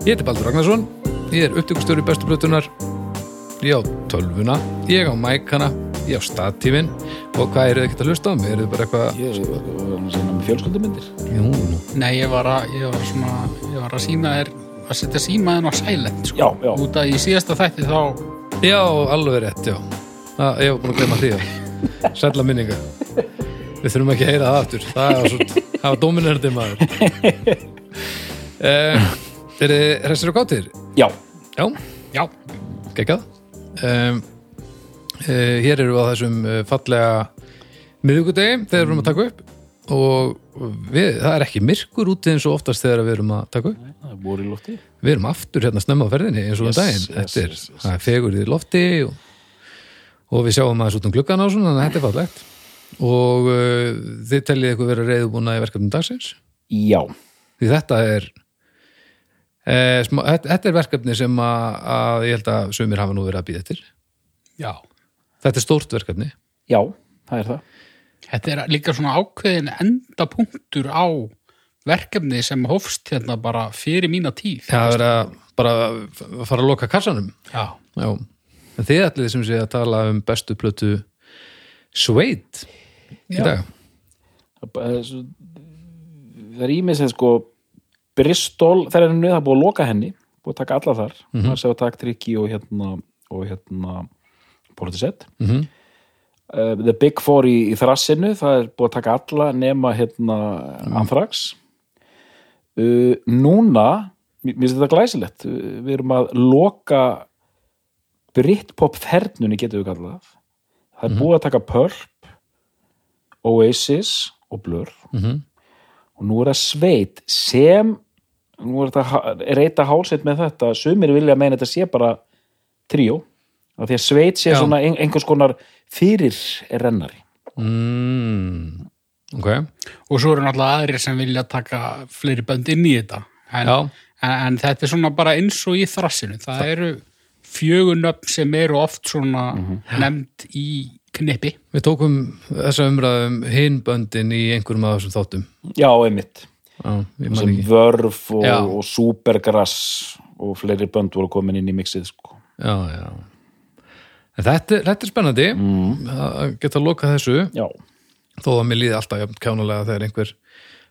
Ég heiti Baldur Ragnarsson, ég er upptökustjóri bestu blötunar, ég á tölvuna, ég á mækana, ég á statífin og hvað eru þið ekkert að hlusta á mig? Eru þið bara eitthvað... Ég er að sína með fjölskyldumyndir. Jú. Nei, ég var að, ég var svona, ég var að sína þér, að setja símaðin á silent, sko. Já, já. Út að í síðasta þætti þá, Já, alveg rétt, já. Það, ég var búin að glemma því að sætla minninga. Við þurfum ekki að heyra það aftur. Það var, svo, það var. Eh, er þið hressir og gátir? Já, Já, já, geggjað. Um, uh, Hér eru við á þessum uh, fallega miðvikudegi þegar við erum að taka upp. Og við, það er ekki myrkur úti eins og oftast þegar við erum að taka upp. Það er í lofti. við erum aftur hérna snemma á ferðinni eins og um Yes, daginn. yes, þetta er, yes, yes. er fegur í lofti og, og við sjáum aðeins út um gluggan á svona þannig að þetta er fallegt. Og uh, þið teljið ykkur vera reyðubúna í verkefnum dagsins? Já, því þetta er e, þetta, þetta er verkefni sem að, að ég held að sumir hafa nú verið að býða eftir já. þetta er stórt verkefni já, það er það. Þetta er líka svona ákveðin endapunktur á verkefni sem hófst hérna bara fyrir mína tíð. það er að bara að fara að loka kassanum Já, já, en þið ætlið sem sé að tala um bestu plötu Sveit í Já. dag Það er svo- það er ímið sem sko Bristol, henni, það er búið að loka henni, búið að taka alla þar. Mm -hmm. Það sé að taka Tryggi og hérna, og hérna, Politisett. mm -hmm. Uh, The Big Four í, í þrassinu, það er búið að taka alla nema hérna Anthrax. Uh, núna, mér finnst þetta glæsilegt, uh, við erum að loka Britpop þernunni getum við kallað. Það er búið að taka Pulp, Oasis og Blur Mhm. og nú er það sveit sem nú er þetta eitt að hálsett með þetta sumir vilja meina þetta sé bara tríó af því að sveit sé Já. svona ein, einhvers konar fyrir rennari mm, ok og svo eru náttúrulega aðrir sem vilja taka fleiri bönd inn í þetta. En, en, en þetta er svona bara eins og í þrassinu. Það eru fjögunöfn sem eru oft svona nefnd í knippi. við tókum þessa umræðum hinböndin í einhverjum af þessum þáttum já, einmitt, sem vörf og, og supergrass og fleiri bönd voru komin inn í mixið sko. já, já en þetta, er- þetta er spennandi að geta að loka þessu já, þó að mér líði alltaf kjánulega þegar einhver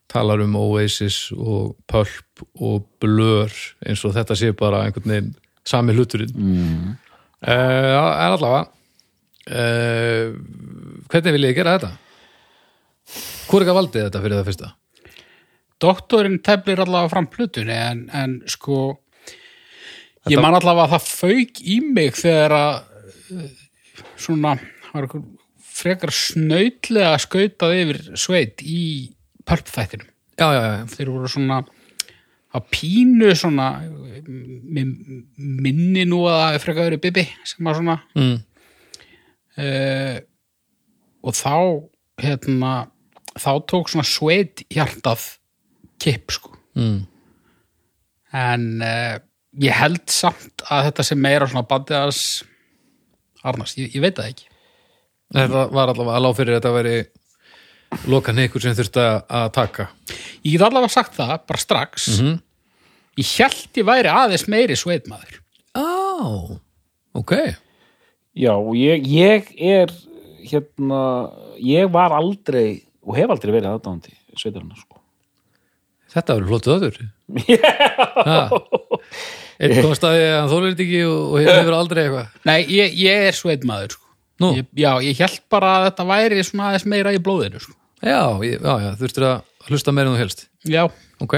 talar um Oasis og Pulp og Blur eins og þetta sé bara einhvern veginn sami hluturinn mm. uh, en allavega uh, hvernig vil ég gera þetta? Hvor ekki valdið þetta fyrir það fyrsta? Doktorinn teflir allavega fram plutunni en, en sko ég man allavega að það fauk í mig þegar að eh, svona frekar snautlega skautað yfir sveit í pölpþættinum. Þeir voru svona að pínu svona minni nú að það er frekar verið Bibi sem var svona mm. uh, og þá hérna þá tók svona sveit hjartað kipp sko. Mm. en uh, ég held samt að þetta sem meira svona bandið hans Arnars, ég, ég veit það ekki. Þetta var allavega að lág fyrir að þetta veri lokan ykkur sem þurfti að taka. Ég get allavega sagt það, bara strax Mhm. ég held ég væri aðeins meiri sveitmaður Á, ok. Já ég, ég er hérna, ég var aldrei og hef aldrei verið aðdáðandi sveitarinnar sko Þetta verður flottu öður Einn komst að því að þólir þetta ekki og, hefur aldrei eitthvað. Nei, ég, ég er sveitmaður sko. Nú, ég, já, ég held bara að þetta væri svona aðeins meira í blóðinu sko. já, ég, já, já, þurftur að hlusta meira en þú helst. Já, Ok,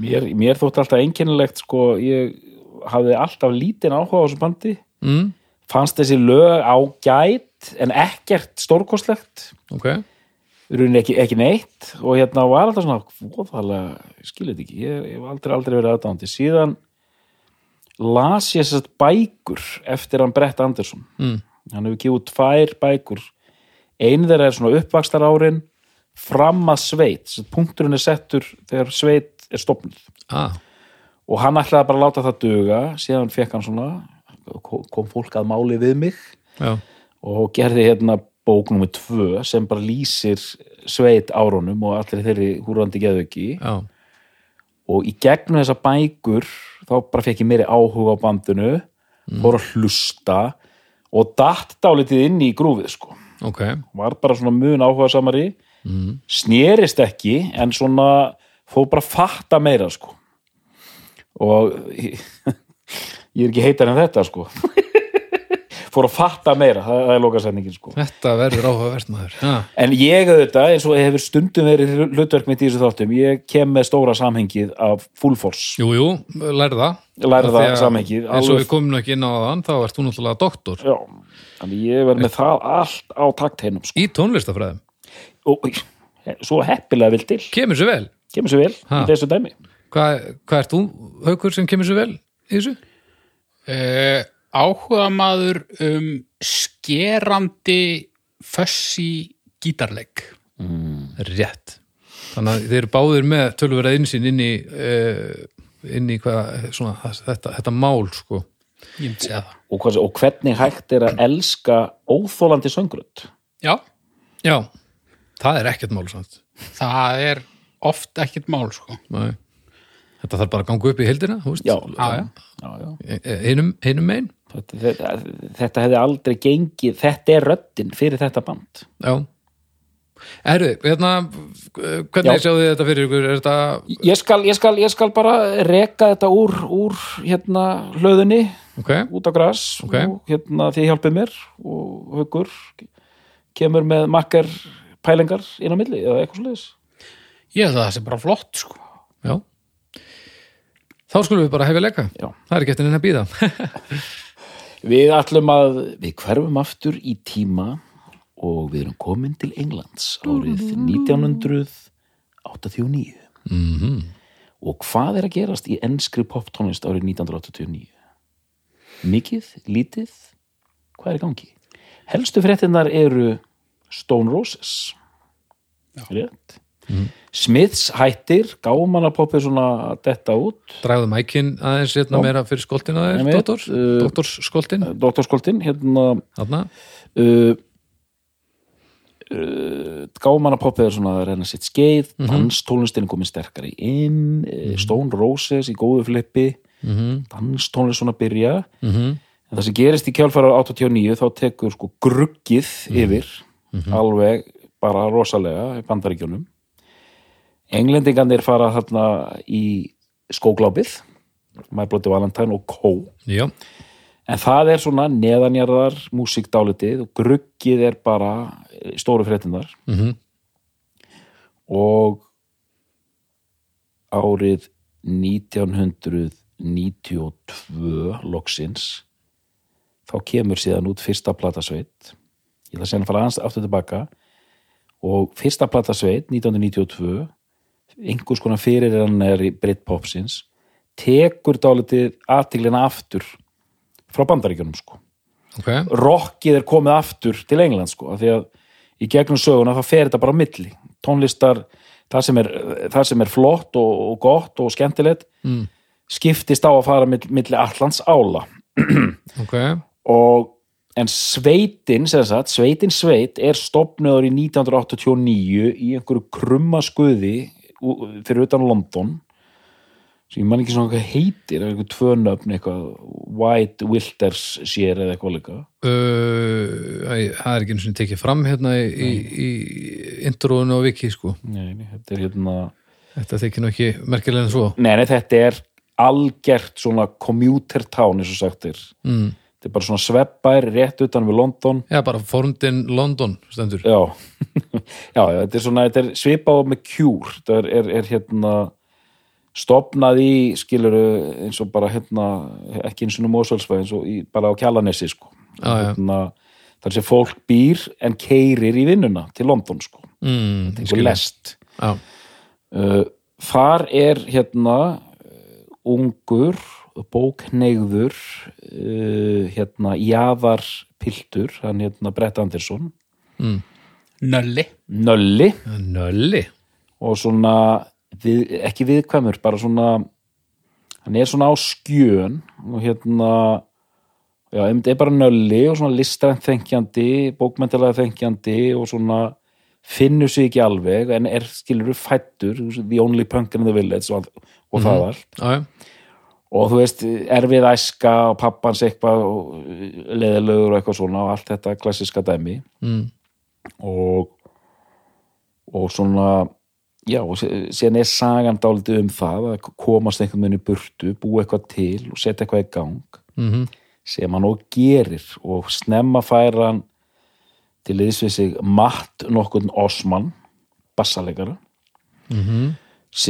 Mér, mér þótti alltaf einkennilegt sko, ég hafði alltaf lítinn áhuga á þessu bandi. Mm, fannst þessi lög ágæt en ekkert stórkostlegt. Ok rauninni ekki, ekki neitt. Og hérna var alltaf svona voðalega, ég skil þetta ekki ég, hef aldrei, aldrei verið aðdándi síðan las ég sérst bækur eftir hann Brett Anderson. Mm. hann hefur út tvær bækur. Einu þeirra er svona uppvakstar árin fram að sveit. Sagt, punkturinn er settur þegar sveit er stopnud ah, og hann ætlaði bara að láta það duga. Síðan fekk hann svona kom fólk að máli við mig. Já, og gerði hérna bók nummer tvö sem bara lýsir sveit árunum og allir þeirri húrandi geðauki já, og í gegnum þessa bækur þá bara fekk ég meiri áhuga á bandinu fór að hlusta og datt dálítið inn í grúfið sko. Ok. Var bara svona mun áhuga samari mm. snerist ekki en svona fór bara að fatta meira sko. Og ég er ekki heitar en þetta sko fór að fatta meira, það, það er lokasetningin sko. Þetta verður áhugavert maður. Ja. en ég auðvitað, eins og hefur stundum verið hlutverk mitt í þessu þáttum, ég kem með stóra samhengið af full force. Jú, jú, lærða Lærða samhengið, eins og alveg- við komum nú ekki inn á þann þá ert þú náttúrulega doktor. Já, þannig ég verð með það allt á taktheinum sko. í tónlistafræðum? Og svo heppilega vil til. Kemur sér vel? Kemur sér vel Ha. í þessu dæmi. Hvað, hvað ert þú, Haukur, sem kemur sér vel í þessu? uh, áhuga maður um skerandi fössi gítarleik. Rétt. Þannig að þeir eru báðir með tölvera einsinn inn í uh, inn í hvað, svona, þetta, þetta mál sko. og, hvað, og hvernig hægt er að elska óþólandi söngrönd já, Já, það er ekkert mál samt. Það er oft ekkert mál sko. Nei. Þetta þarf bara að ganga upp í heildina þú veist. já, Já, já. já, Einum, megin Þetta, þetta, þetta hefði aldrei gengið. Þetta er röddin fyrir þetta band. Já. Erðu, hérna, hvernig Já. sjáðu þið þetta fyrir ykkur? Þetta, ég skal, ég skal, ég skal bara reka þetta úr, úr hérna hlöðunni ok, út á gras Ok. og hérna þið hjálpið mér og haugur kemur með makkar pælingar inn á milli eða eitthvað sliðis ég held að það sé bara flott sko. Já. Þá skulum við bara hefja leika Já. Það er ekki eftir neina að býða Við ætlum að, við hverfum aftur í tíma og við erum komin til Englands árið 1989. mm Og hvað er að gerast í enskri poptónlist árið 1989? Mikið, lítið, hvað er í gangi? Helstu fréttinnar eru Stone Roses. Rétt. Smiths hættir, gámanapop er svona detta út. Dragðu mækin aðeins hérna Já. meira fyrir skoltina þér, Einmitt, doktor uh, Doktorsskoltin, Doktorskoltin, hérna þarna uh, uh, gámanapopið er svona að reyna sitt skeið mm Mhm. danstónlistin er komin sterkari inn mm Stone Roses í góðu flippi mm -hmm. danstónlist svona byrja Mm en það sem gerist í kjálfæra 89 þá tekur sko gruggið Mhm. yfir alveg bara rosalega í bandaríkjunum englendingarnir fara þarna í skóglápið My Bloody Valentine og Kó Já, En það er svona neðanjarðar músíkdálitið og gruggið er bara eh, stóru fréttinnar mm og árið 1992 loksins þá kemur síðan út fyrsta platasveit. Ég ætla að segja að fara aftur tilbaka og fyrsta platasveit 1992 einhvers konar fyrir hann er í Britpopsins tekur dálitið aðtiglina aftur frá bandaríkjunum sko. Ok. Rockið er komið aftur til England sko, af því að í gegnum söguna þá fer þetta bara á milli. Tónlistar, það sem er, það sem er flott og, og gott og skemmtilegt mm. skiptist á að fara mill, milli allans ála. Ok, og en sveitin sem sagt, sveitin sveit er stopnöður í 1989 í einhverju krumma skuði fyrir utan London sem ég man ekki svona hvað heitir eða einhver tvö nöfn eitthvað White Wilders sér eða eitthvað líka. Uh, það er ekki eins og tekið fram hérna í, í, í introðinu og viki sko. Nei, nei, þetta er hérna Þetta þykir nú ekki merkilega en svo. Nei, nei, þetta er algert svona commuter town eins og sagt er. Mm. Þetta er bara svona sveppbær rétt utan við London. Já, bara forndin London stendur. Já, já, þetta er svona þetta er svipað með Cure þetta er, er, er hérna stopnað í, skiluru eins og bara hérna, ekki eins og Mósvöldsvæð eins og í, bara á Kjallanessi sko. Hérna, þar sem fólk býr en keirir í vinnuna til London sko. Mm, einhver skil. lest. Já, uh, þar er hérna uh, ungur bókneigður uh, hérna jaðarpiltur hann hérna Brett Andersson. Nölli. Nölli. Nölli. Og svona við, ekki viðkvæmur, bara svona hann er svona á skjön og hérna já, einmitt er bara nölli og svona listrænt þengjandi, bókmæntilega þengjandi og svona finnur sig ekki alveg en er skilur fættur, the only punk in the village og, og það allt. Já, já, og þú veist, erfið æska og pappans eitthvað og leðilegur og eitthvað svona og allt þetta klassiska dæmi mm. og og svona já, og síðan er sagan dálítið um það að komast einhvern veginn í burtu búa eitthvað til og setja eitthvað í gang mm sem hann og gerir og snemma færa hann til liðs við sig Matt nokkurn Osman bassalegara Mhm. Se-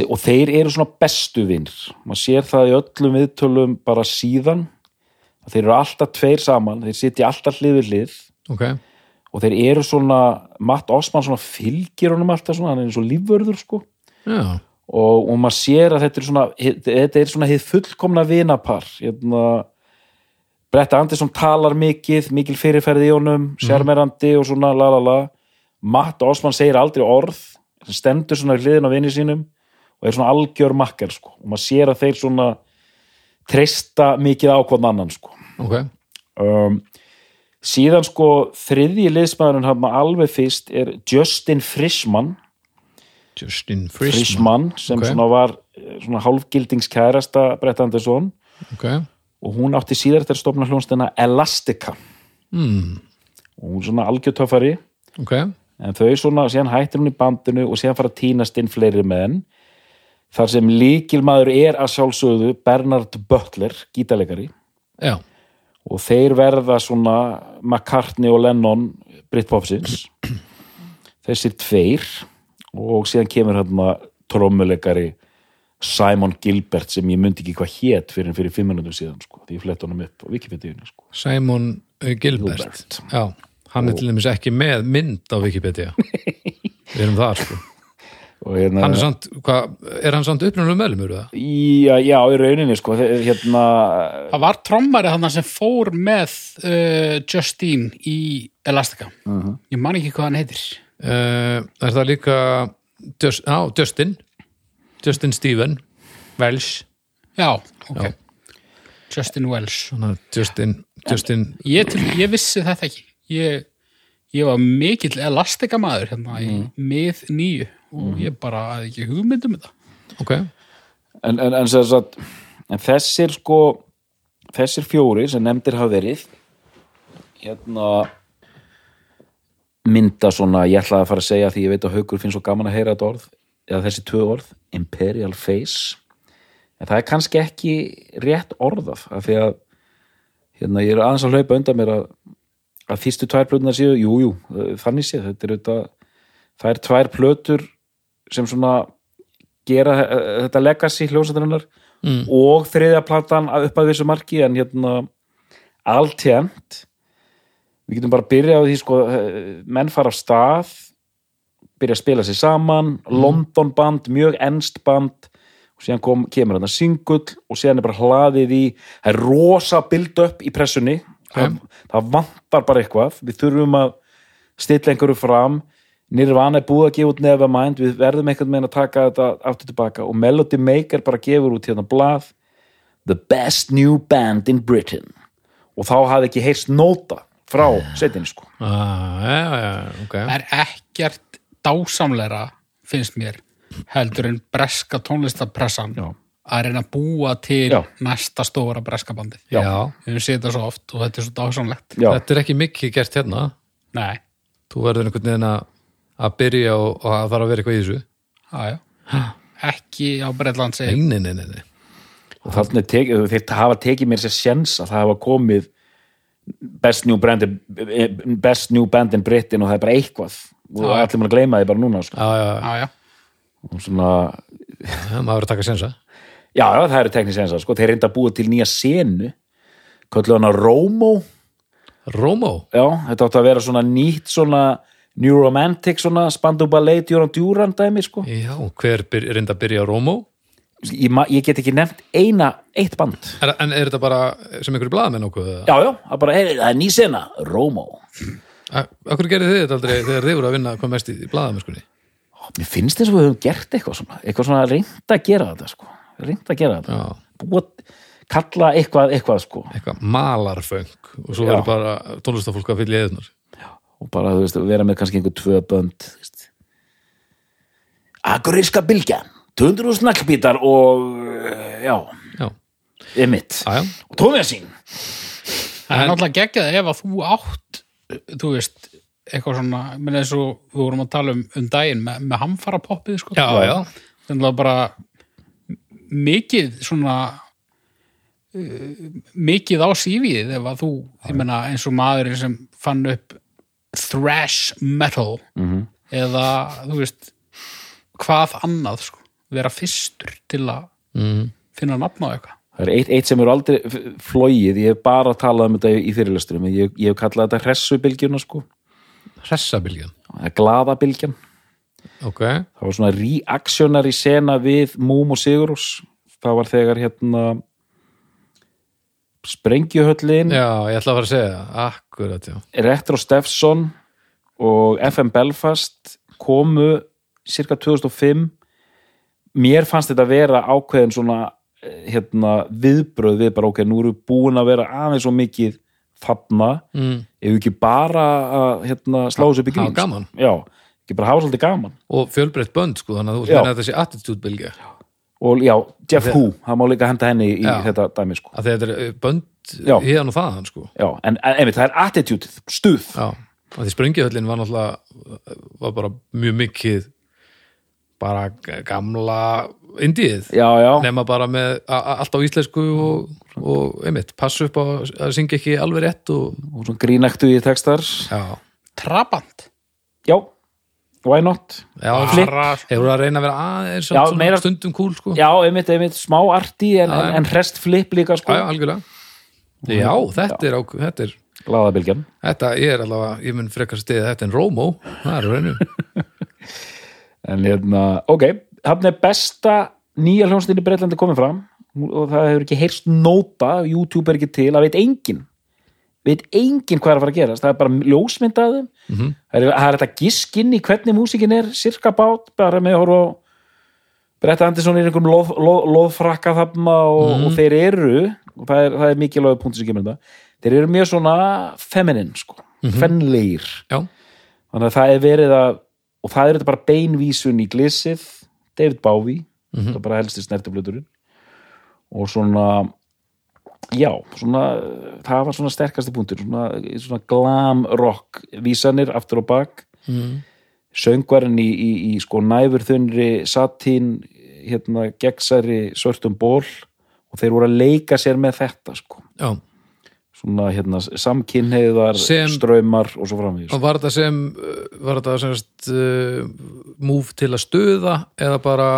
og þeir eru svona bestu vinnir maður sér það í öllum viðtölum bara síðan þeir eru alltaf tveir saman, þeir sitja alltaf hlið við hlið. Ok. Og þeir eru svona, Matt Osman svona fylgir honum alltaf svona, hann er eins og lífvörður sko. Já, og, og maður sér að þetta er svona þetta er svona hið fullkomna vinapar. Hérna Bretta Andersson talar mikið, mikil fyrirferði í honum, sjarmerandi og svona la la la. Matt Osman segir aldrei orð stendur svona hliðin á vinni sínum og er svona algjör makkar sko. Og maður sér að þeir svona treysta mikið á hvern annan sko. Ok. Um, síðan sko þriðji liðsmaðurinn hann alveg fyrst er Justin Frischmann. Justin Frischman Frischmann sem Ok. svona var eh, svona hálfgildingskærasta Brett Andersson Ok, og hún átti síðar eftir að stofna hljónstina Elastica. Mm. og hún er svona algjörtöfari ok. En þau svona, síðan hættir hún í bandinu og síðan fara að tínast inn fleiri með henn þar sem líkilmaður er að sjálfsögðu Bernard Butler, gítalegari Já, og þeir verða svona McCartney og Lennon Britpopsins. Þessir tveir. Og síðan kemur hérna trommuleikari Simon Gilbert sem ég myndi ekki hvað hét fyrir fyrir fimm minútur síðan sko, því ég flett honum upp á Wikipedia sko. Simon uh, Gilbert, Gilbert. Já, hann er til dæmis ekki með mynd á Wikipedia. Við erum þar sko. og hérna, Hann er samt, hvað, er hann samt uppnumlega meðlumur það? já, já, í rauninni sko, hérna Það var trommari þannig sem fór með uh, Justine í Elastica. Ég man ekki hvað hann heitir. Uh, er það líka Just, á, Justin. Justin Stephen Welsh. Já, ok. Já. Justin Welsh. Justin, Justin ég, til, ég vissi þetta ekki. Ég, ég var mikill Elastica maður hérna í mið nýju og ég bara hafði ekki hugmyndum þetta. Ok, en, en, en, sem sagt, en þessir sko þessir fjóri sem nefndir hafa verið hérna mynda svona, ég ætlaði að fara að segja því ég veit að haukur finnst svo gaman að heyra þetta orð eða þessi tvö orð, Imperial Face. En það er kannski ekki rétt orðað af því að hérna, ég er aðeins að hlaupa undan mér að, að fyrstu tvær plötunar séu, jú, jú, þannig séð þetta er auðvitað, það er tvær plötur sem svona gera eh, þetta legacy hljósættarinnar mm. og þriðja platan upp að þessu marki en hérna alltjent við getum bara að byrja á því sko eh, menn fara af stað byrja að spila sér saman London band, mjög ennst band og síðan kom, kemur hann að singull og síðan er bara hlaðið í það er rosa build-up í pressunni það, það vantar bara eitthvað við þurfum að stilla einhverju fram Nirvana er búið að gefa út Nevermind við verðum einhvern veginn að taka þetta aftur tilbaka og Melody Maker bara gefur út hérna blað The best new band in Britain og þá hafði ekki heyrst nóta frá setinni sko ah, já, já, ok Það er ekkert dásamleira finnst mér heldur en breska tónlistapressan Já. að reyna að búa til Já. næsta stóra breska bandið já. við höfum séð þetta svo oft og þetta er svo dásamlegt Já. þetta er ekki mikið gert hérna Nei, þú verður einhvern veginn að að byrja og, og það þarf að vera eitthvað í þessu. Aðja ekki á Bretland nei, segir nei, nei, nei, nei. og þannig tek, þeir hafa tekið mér sér sjens að það hafa komið best new, band, best new band in Britain og það er bara eitthvað. Og Já. allir maður að gleyma því bara núna sko. já, já, já, og svona, já, maður verður að taka sensa já, já, það eru teknisk sensa sko. þeir reynda að búa til nýja senu köllu hana Romo. Rómó, já, þetta átti að vera svona nýtt svona New Romantic svona Spandau Ballet Duran Duran dæmi sko. Já, hver reynda að byrja á Rómó? Ég, ég get ekki nefnt eina, eitt band. Er, En er þetta bara sem einhverju blaðamenn okkur? já, já, það er bara, hey, það er ný sena Rómó, Akkur gerði þið þetta aldrei þegar þið voru að vinna hvað mest í, í blaðamennskunni? mér finnst eins og við höfum gert eitthvað svona, eitthvað svona reynd að gera þetta sko, reynd að gera þetta. Já, búa, kalla eitthvað, eitthvað sko. Eitthvað malarföng og svo verður bara tónlistafólk að fylla í eðunar og bara, veist, vera með kannski einhver tvö bönd. Akuríska bylgjan 200 snakkbítar og eh, já, Já, emitt og tónlesín Það er náttúrulega geggjað ef að þú átt þú veist, eitthvað svona menn eins og við vorum að tala um um daginn með, með hamfara poppið sko. Já, já, þannig að bara mikið svona uh, mikið á sífið ef að þú, ég menna eins og maðurinn sem fann upp thrash metal -hmm. eða þú veist hvað annað sko, vera fyrstur til að mm. finna nafn á eitthvað. Það er eitt, eitt sem er aldrei f- flogið, ég hef bara talað um þetta í fyrirlesturum, ég, ég hef kallað þetta hressubilgjuna sko, er glaðabilgjan Ok, það var svona reactionary sena við Múm og Sigurús það var þegar hérna Sprengjuhöllin já, ég ætla að fara að segja það. Akkurat, já. Retro Steffson og FM Belfast komu cirka 2005 mér fannst þetta vera ákveðin svona eh, hérna, viðbröð við bara ok, nú við búin að vera aðeins svo mikið þarna. Mm. ef ekki bara að hérna, slá þessu Hafa grín gaman. já, ekki bara hafa svolítið gaman. Og fjölbreytt bönd, sko, þannig að þú Já. meina þetta sé attitude-bilgja og já, Jeff Hu, það má líka henda henni í Já. þetta dæmi sko. Að þetta er eh, bönd hérna og þaðan, sko. Já, en, en einmitt, það er attitude, stuð. Já, og því sprengjuhöllin var náttúrulega var bara mjög mikið bara gamla indíð já, já, nema bara með allt á íslensku og, og einmitt, passa upp á að syngja ekki alveg rétt og og svona grínæktu í textar. Já, Trabant. Já, why not? Já Flip. hefur að reyna að vera aðeins Já, meira- stundum kúl sko. Já, einmitt, einmitt, smá arti en, Já, en, já. en rest flip líka sko. Já, algjörlega. Já, þetta er, á, þetta er glaðabilgjan þetta er allavega, ég mun frekar stiðið þetta en Rómó, það er reynu en hérna, ok, hann er besta nýja hljónstinni Breitlandi komið fram. Og það hefur ekki heyrst nóta YouTube er ekki til, það veit enginn veit enginn hvað er að fara að gerast. Það er bara ljósmyndaðum mm -hmm. það er, það er þetta giskinn í hvernig músikin er cirka bát, bara með að horfa á Bretta Andersson er einhverjum loð, loð, loðfrakka þarna og, og þeir eru og það er, það er mikilvæg punktur sem kemur þetta þeir eru mjög svona feminin sko, fennleir já, þannig að það er verið að og það er þetta bara beinvísun í glissið. David Bowie það er bara helsti snertifluturinn og svona já, svona það var svona sterkasti punktur svona, svona glam rock vísanir aftur og bak. Mm. söngvarinn í, í, í sko næfurþunri satín hérna gegnsæri svörtum ból og þeir voru að leika sér með þetta sko. Já. Svona hérna samkynheiðar Sem- ströymar og svo framvegis. Og var þetta sem uh, var þetta semst uh, move til að stuða eða bara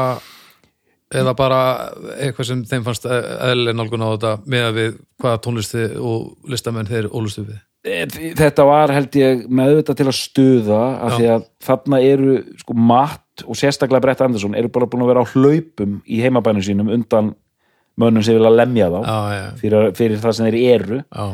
eða bara eitthvað sem þeim fannst eðlileg nálgun á þetta með að við hvaða tónlisti og listamenn þeir ólustu við? Þetta var held ég með auðvitað til að stuða af því að þarna eru sko Matt og sérstaklega Brett Andersson eru bara búin að vera á hlaupum í heimabænum sínum undan mönnum sem vilja lemja þá já, já, fyrir, fyrir það sem þeir eru. Já,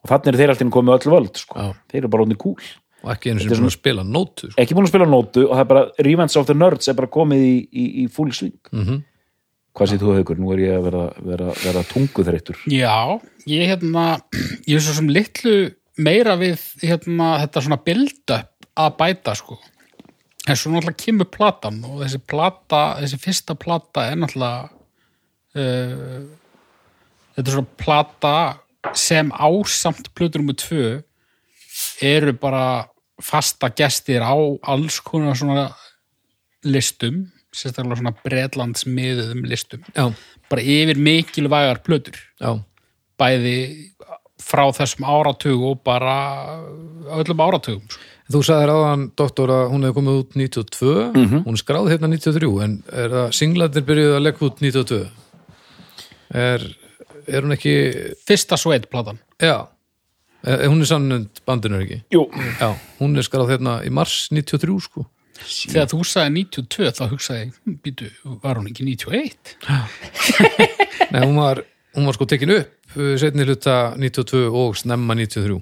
og þannig eru þeir alltaf komið öll völd sko. Þeir eru bara ótni kúl. Og ekki einu sem búin að spila nótu sko. ekki búin að spila nótu og það er bara Revenge of the Nerds er bara komið í, í, í full swing. Mm hvað séð þú haukur, nú er ég að vera, vera, vera tunguþreyttur. Já, ég hérna ég er svo sem litlu meira við hérna þetta svona build-up að bæta sko. En svo náttúrulega kemur platan og þessi plata, þessi fyrsta plata er náttúrulega uh, þetta er svona plata sem ásamt plötur nummer tvö eru bara fasta gestir á alls konar svona listum sérstaklega svona bretlandsmiðuðum listum. Já, bara yfir mikilvægar plötur. Já, bæði frá þessum áratug og bara öllum áratugum sko. þú sagðir áðan doktor að hún hefði komið út 92 hún er skráð hérna 93 en er það singlarnir byrjuð að leggja út 92 er, er hún ekki fyrsta sveitplatan já, Eh, hún er sannund bandinu er ekki? Jú, já, hún er skarað hérna í mars 93 sko þegar þú sagði 92 þá hugsaði ég, "Hm, býtu, var hún ekki 91 Nei, hún var, hún var sko tekin upp uh, setni hluta 92 og snemma 93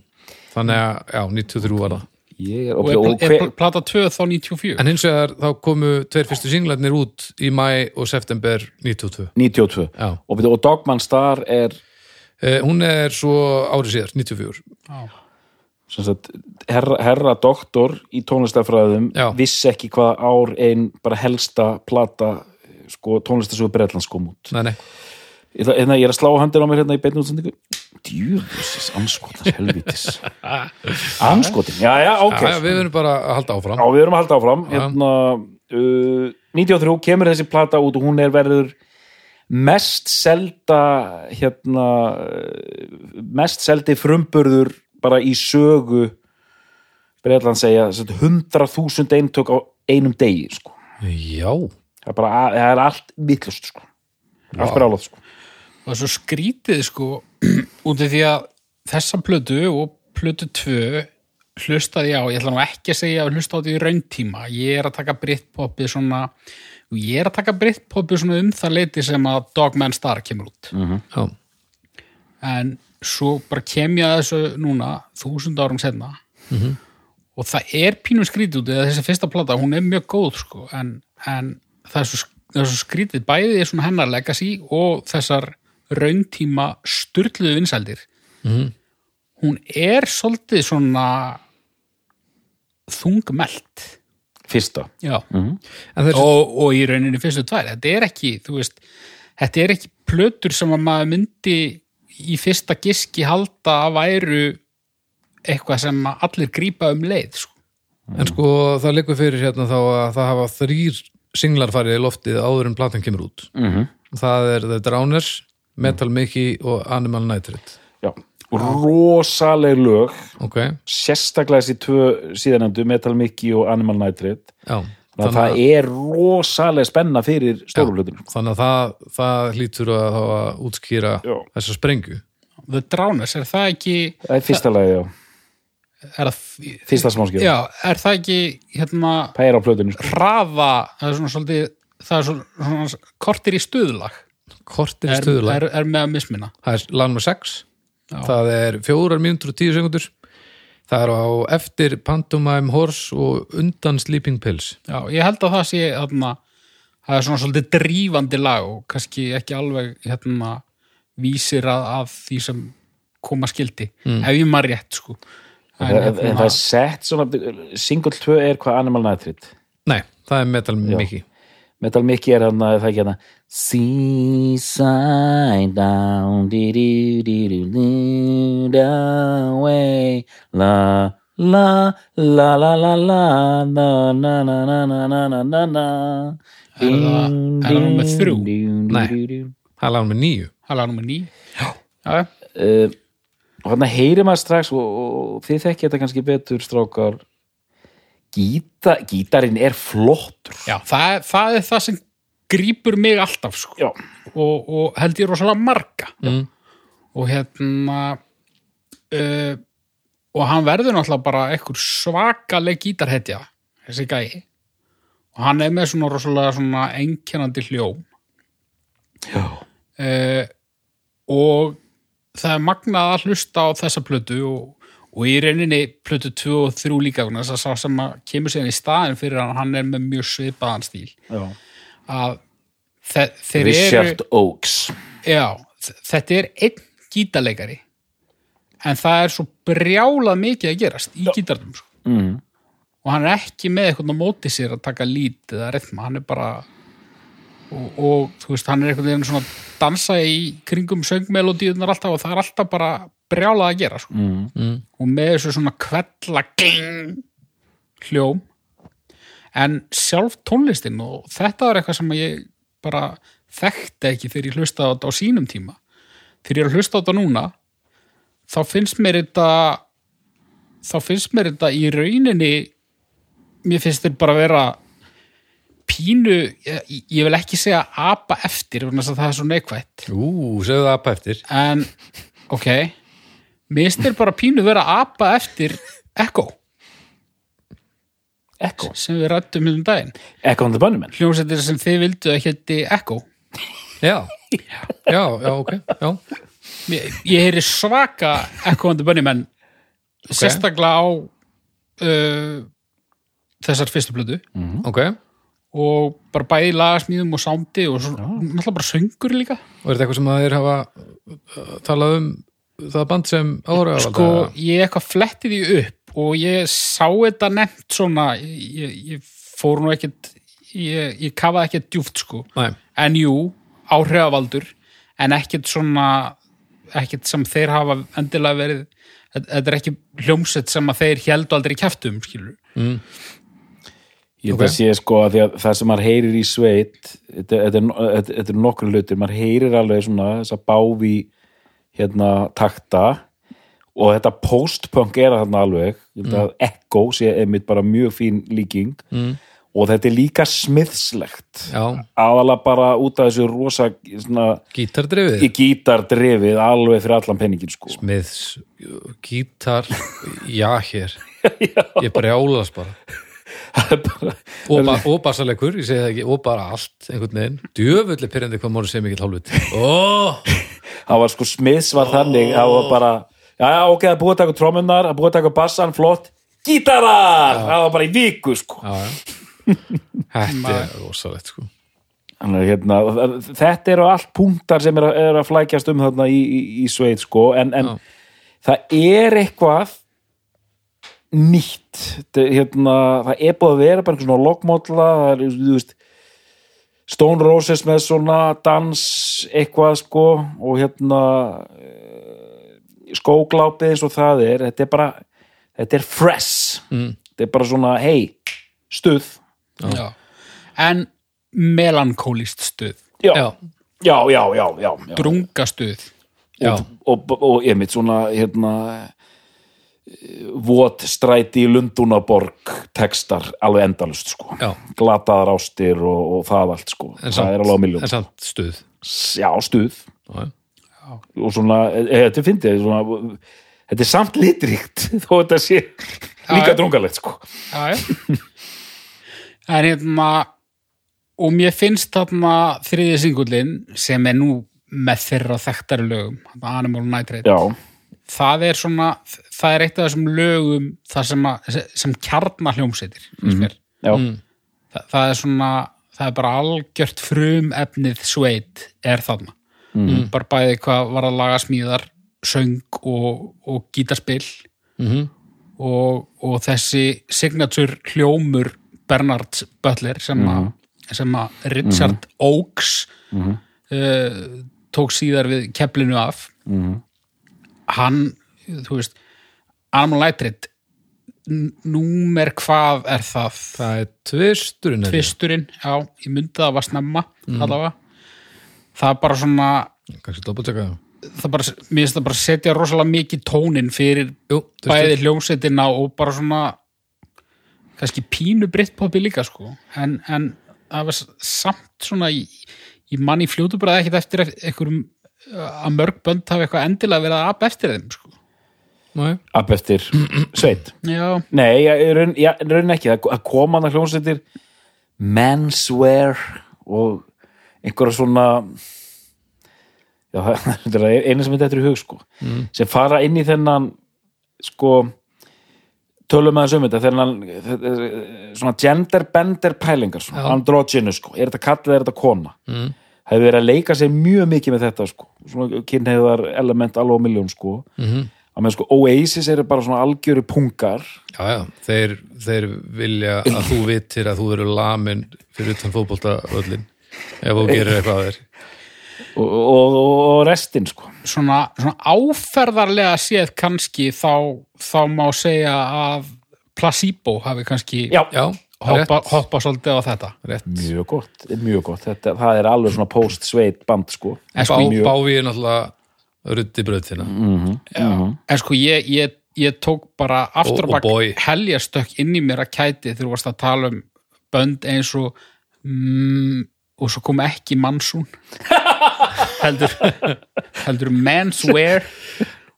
þannig að, já, 93 var það. Ég er, og er, er hver, plata 2 þá 94 en hins vegar þá komu tveir fyrstu singlarnir út í mæ og september 92 92 já, og, og Dogman Star er uh, hún er svo árið síðar, 94 Já. Sagt, herra, herra doktor í tónlistafræðum Já. vissi ekki hvað ár ein bara helsta plata sko, tónlistasögu Bretlands kom út. Nei, nei, ég, ætla- hérna, ég er að slá handir á mér hérna í beinni útsendingu. Djúfisins, anskotas, helvitis anskotin, já já, ok. Já, já, við verðum bara að halda áfram. Já, að halda áfram. Hérna, uh, 93 kemur þessi plata út og hún er verður mest selda hérna uh, mest seldi frumburður bara í sögu Breitland segja 100.000 eintök á einum degi sko. já, það er bara það er allt vitlust sko. allt bara álað sko. og svo skrítið sko út af því að þessa plötu og plötu 2 hlustaði á, ég ætla nú ekki að segja að hlusta á því í rauntíma, ég er að taka Britpopið svona ég er að taka Britpopið svona um það leiti sem að Dogman Star kemur út já, en svo bara kem ég að þessu núna þúsund árum setna og það er pínum skrítið út eða þessi fyrsta plata, hún er mjög góð sko, en, en það er svo, það er svo skrítið bæði er svona hennar legacy og þessar rauntíma sturluðu vinsældir. Mhm. hún er svolítið svona þungmelt fyrsta. Já. En þessi, og, og í rauninni fyrstu tvær. Þetta er ekki, þú veist þetta er ekki plötur sem að maður myndi í fyrsta giski halda að væru eitthvað sem allir grípa um leið sko. en sko það liggur fyrir hérna þá að það hafa þrýr singlar farið í loftið áður en platan kemur út. Mm -hmm. það er The Drowners, Metal Mickey og Animal Nitrate. Já, rosaleg lög. Ok, sérstaklega þessi tvö síðanendu Metal Mickey og Animal Nitrate. Já að það er rosaleg spenna fyrir stórulöðinu þannig að það, það hlýtur að, þá að útskýra Já. þessa sprengju. The Drowners, er það ekki það er fyrsta lagi, já, er það, fyrsta smáskjöf já, er það ekki hérna er á plöðinu sko. hraða það er svona svolítið það er svona, svona kortir í stuðlag. Kortir í er, stuðulag er, er með að misminna það er lag nummer 6 Já. það er fjórar mínútur og tíu sekundur það er á eftir Pantomime Horse og undan Sleeping Pills. Já, ég held að það sé þarna, það er svona svolítið drífandi lag og kannski ekki alveg hérna, vísir að, að því sem koma skildi, ef ég maður rétt sko. en, en, en það er sett svona single 2 er hvað Animal Nitrate? Nei, það er Metal Mickey Metal Mickey er hann það er ekki hérna? Seaside down di di di di di down way la la la la la la na na na na na na na na na. Er það- það númer þrjú? Nei. það er lag nummer 9 það er lag nummer ní Já, já, uh, og hann heyrir maður strax og, og þið þekki þetta kannski betur strákar Gíta, gítarinn er flottur já það, er- það er það sem grípur mig alltaf sko. já, og, og held ég rosalega marga mm. og hérna uh, og hann verður náttúrulega bara einhver svakaleg gítarhetja þessi gæi og hann er með svona rosalega svona einkennandi hljóm já. uh, og það er magnað að hlusta á þessa plötu og, og í rauninni plötu 2 og 3 líka þess að sá sem að kemur síðan í staðin fyrir hann, hann er með mjög svipaðan stíl já. að þe þeir eru Richard Oakes Já, þ- þetta er einn gítarleikari en það er svo brjálað mikið að gerast í gítarnum sko. mm. og hann er ekki með eitthvað á móti sér að taka lít eða rithma, hann er bara og, og þú veist, hann er eitthvað veginn svona að dansa í kringum söngmelodíunar alltaf og það er alltaf bara brjálað að gera sko. Mm. Mm. og með þessu svona kvella hljóm en sjálf tónlistin og þetta var eitthvað sem ég bara þekkti ekki þegar ég hlusta á þetta á sínum tíma þegar ég er að hlusta á þetta núna þá finnst mér þetta þá finnst mér þetta í rauninni mér finnst þetta bara vera pínu, ég, ég vil ekki segja apa eftir, það er svo neikvætt. Ú, segðu það upp eftir. En ok mistir bara pínu vera apa eftir Echo. Echo, sem við rættum um daginn. Echo and the Bunnymen hljómsættir sem þið vildu að hétti Echo. Já, já, já, ok já. ég, ég heyri svaka Echo and the Bunnymen sérstaklega á uh, þessar fyrstu plötu. Ok, og bara bæði lagasmíðum og sándi og svo, náttúrulega bara söngur líka. Og er þetta eitthvað sem að þeir hafa uh, talað um það band sem ára sko, ég eitthvað fletti því upp og ég sá þetta nefnt svona ég, ég fór nú ekkert ég, ég kafaði ekkert djúft sko. Nei, en jú, áhrifavaldur en ekkert svona ekkert sem þeir hafa endilega verið þetta er ekki hljómsett sem að þeir heldu aldrei kjæftum skilur Ég held Ok. að sé sko að að það sem maður heyrir í sveit þetta, þetta, er, þetta, þetta er nokkru hlutir maður heyrir alveg svona þessa báfi hérna takta og þetta post-punk er þarna alveg. Að Echo sé einmitt bara mjög fín líking mm. og þetta er líka smiðslegt já, aðalega bara út af þessu rosa í gítardrifið alveg fyrir allan penningin sko. Smiths, gítar já, hér ég brjálast bara og, ba og bassalegur, ég segi það ekki og bara allt, einhvern veginn. Djöfulli pyrrandi hvað móri sem mikill hálfut oh! það var sko Smiths var þannig það var bara, já já ok, það búið að taka trómunnar, það búið að taka bassan, flott. Gítarar, það var bara í viku sko. Þetta er rosalegt sko. Hérna, þetta eru allt punktar sem er að, er að flækjast um þarna í, í, í sveit sko, en, en það er eitthvað nýtt. Þetta, er, hérna, það er búið að vera bara einhver svona loggmódla það er, þú veist Stone Roses með svona dans eitthvað sko og hérna eh, skóglápið eins og það er þetta er bara, þetta er fresh. Mm. þetta er bara svona, hei stuð, Já. en melankólist stuð. Já, já, já, já, já, já, já. drunga stuð já, og, og, og ég mitt svona hérna votstræti í Lundunaborg tekstar alveg endalust sko. Já. glataðar ástir og, og það allt sko. En það er alveg á miljón en samt stuð. Já, stuð. Já, og svona, e, þetta finnst svona, þetta er samt litríkt þó þetta sé líka drungalegt sko. Já, en hérna og mér finnst þarna þriði singullin sem er nú með þeirra þekktari lögum þarna Animal Nitrate. Já, það er svona, það er eitt af þessum lögum það sem, að, sem kjarnar hljómsveitir mm -hmm. já, það, það er svona það er bara algjört frum efnið sveit er þarna. Mm. bara bæði hvað var að laga smíðar söng og, og gítarspil. Mhm. og, og þessi signature hljómur Bernard Butler sem, mm. sem að Richard Oakes uh, tók síðar við keflinu af. Hann, þú veist Animal Nitrate númer hvað er það það er tvisturinn ég. tvisturinn, já, ég myndi það var snemma allavega það er bara svona það bara, mér finnst það bara setja rosalega mikið tónin fyrir Jú, bæði tvistur. hljómsveitina og bara svona kannski pínu brittpopi líka sko en, en það var samt svona í manni fljótu bara ekkert eftir einhverjum að mörg bönd hafa eitthvað endilega verið að apa eftir þeim sko. Upp eftir sveit já, Nei, ég í raun, í raun ekki, það koma hann að hljómsveitir menswear og einhverja svona já, það er eina sem þetta er í hug sko, sem fara inn í þennan sko tölum að þessu um þetta þennan svona gender bender pælingar svona, androgynous sko, er þetta kallið er þetta kona? Mm. hefur verið að leika sér mjög mikið með þetta sko, svona kynheiðar element alveg á miljón sko. Mhm. Að með sko Oasis eru bara svona algjöru pungar já, já, þeir, þeir vilja að þú vitir að þú eru lamin fyrir utan fótboltavöllin ef þú gerir eitthvað að þér. Og, og, og restin sko. Svona, svona áferðarlega séð kannski þá, þá má segja að placebo hafi kannski já, já, hoppa, hoppa svolítið á þetta. Rétt. mjög gott, mjög gott. Þetta, það er alveg svona post-sveit band sko. Sko, mjög- Bávi er náttúrulega ruddi bröðina en sko ég, ég, ég tók bara aftur Og- og og boy. bak heljastökk inn í mér að kæti þegar þú varst að tala um bönd eins og mm, og svo kom ekki mannsún heldur heldur menswear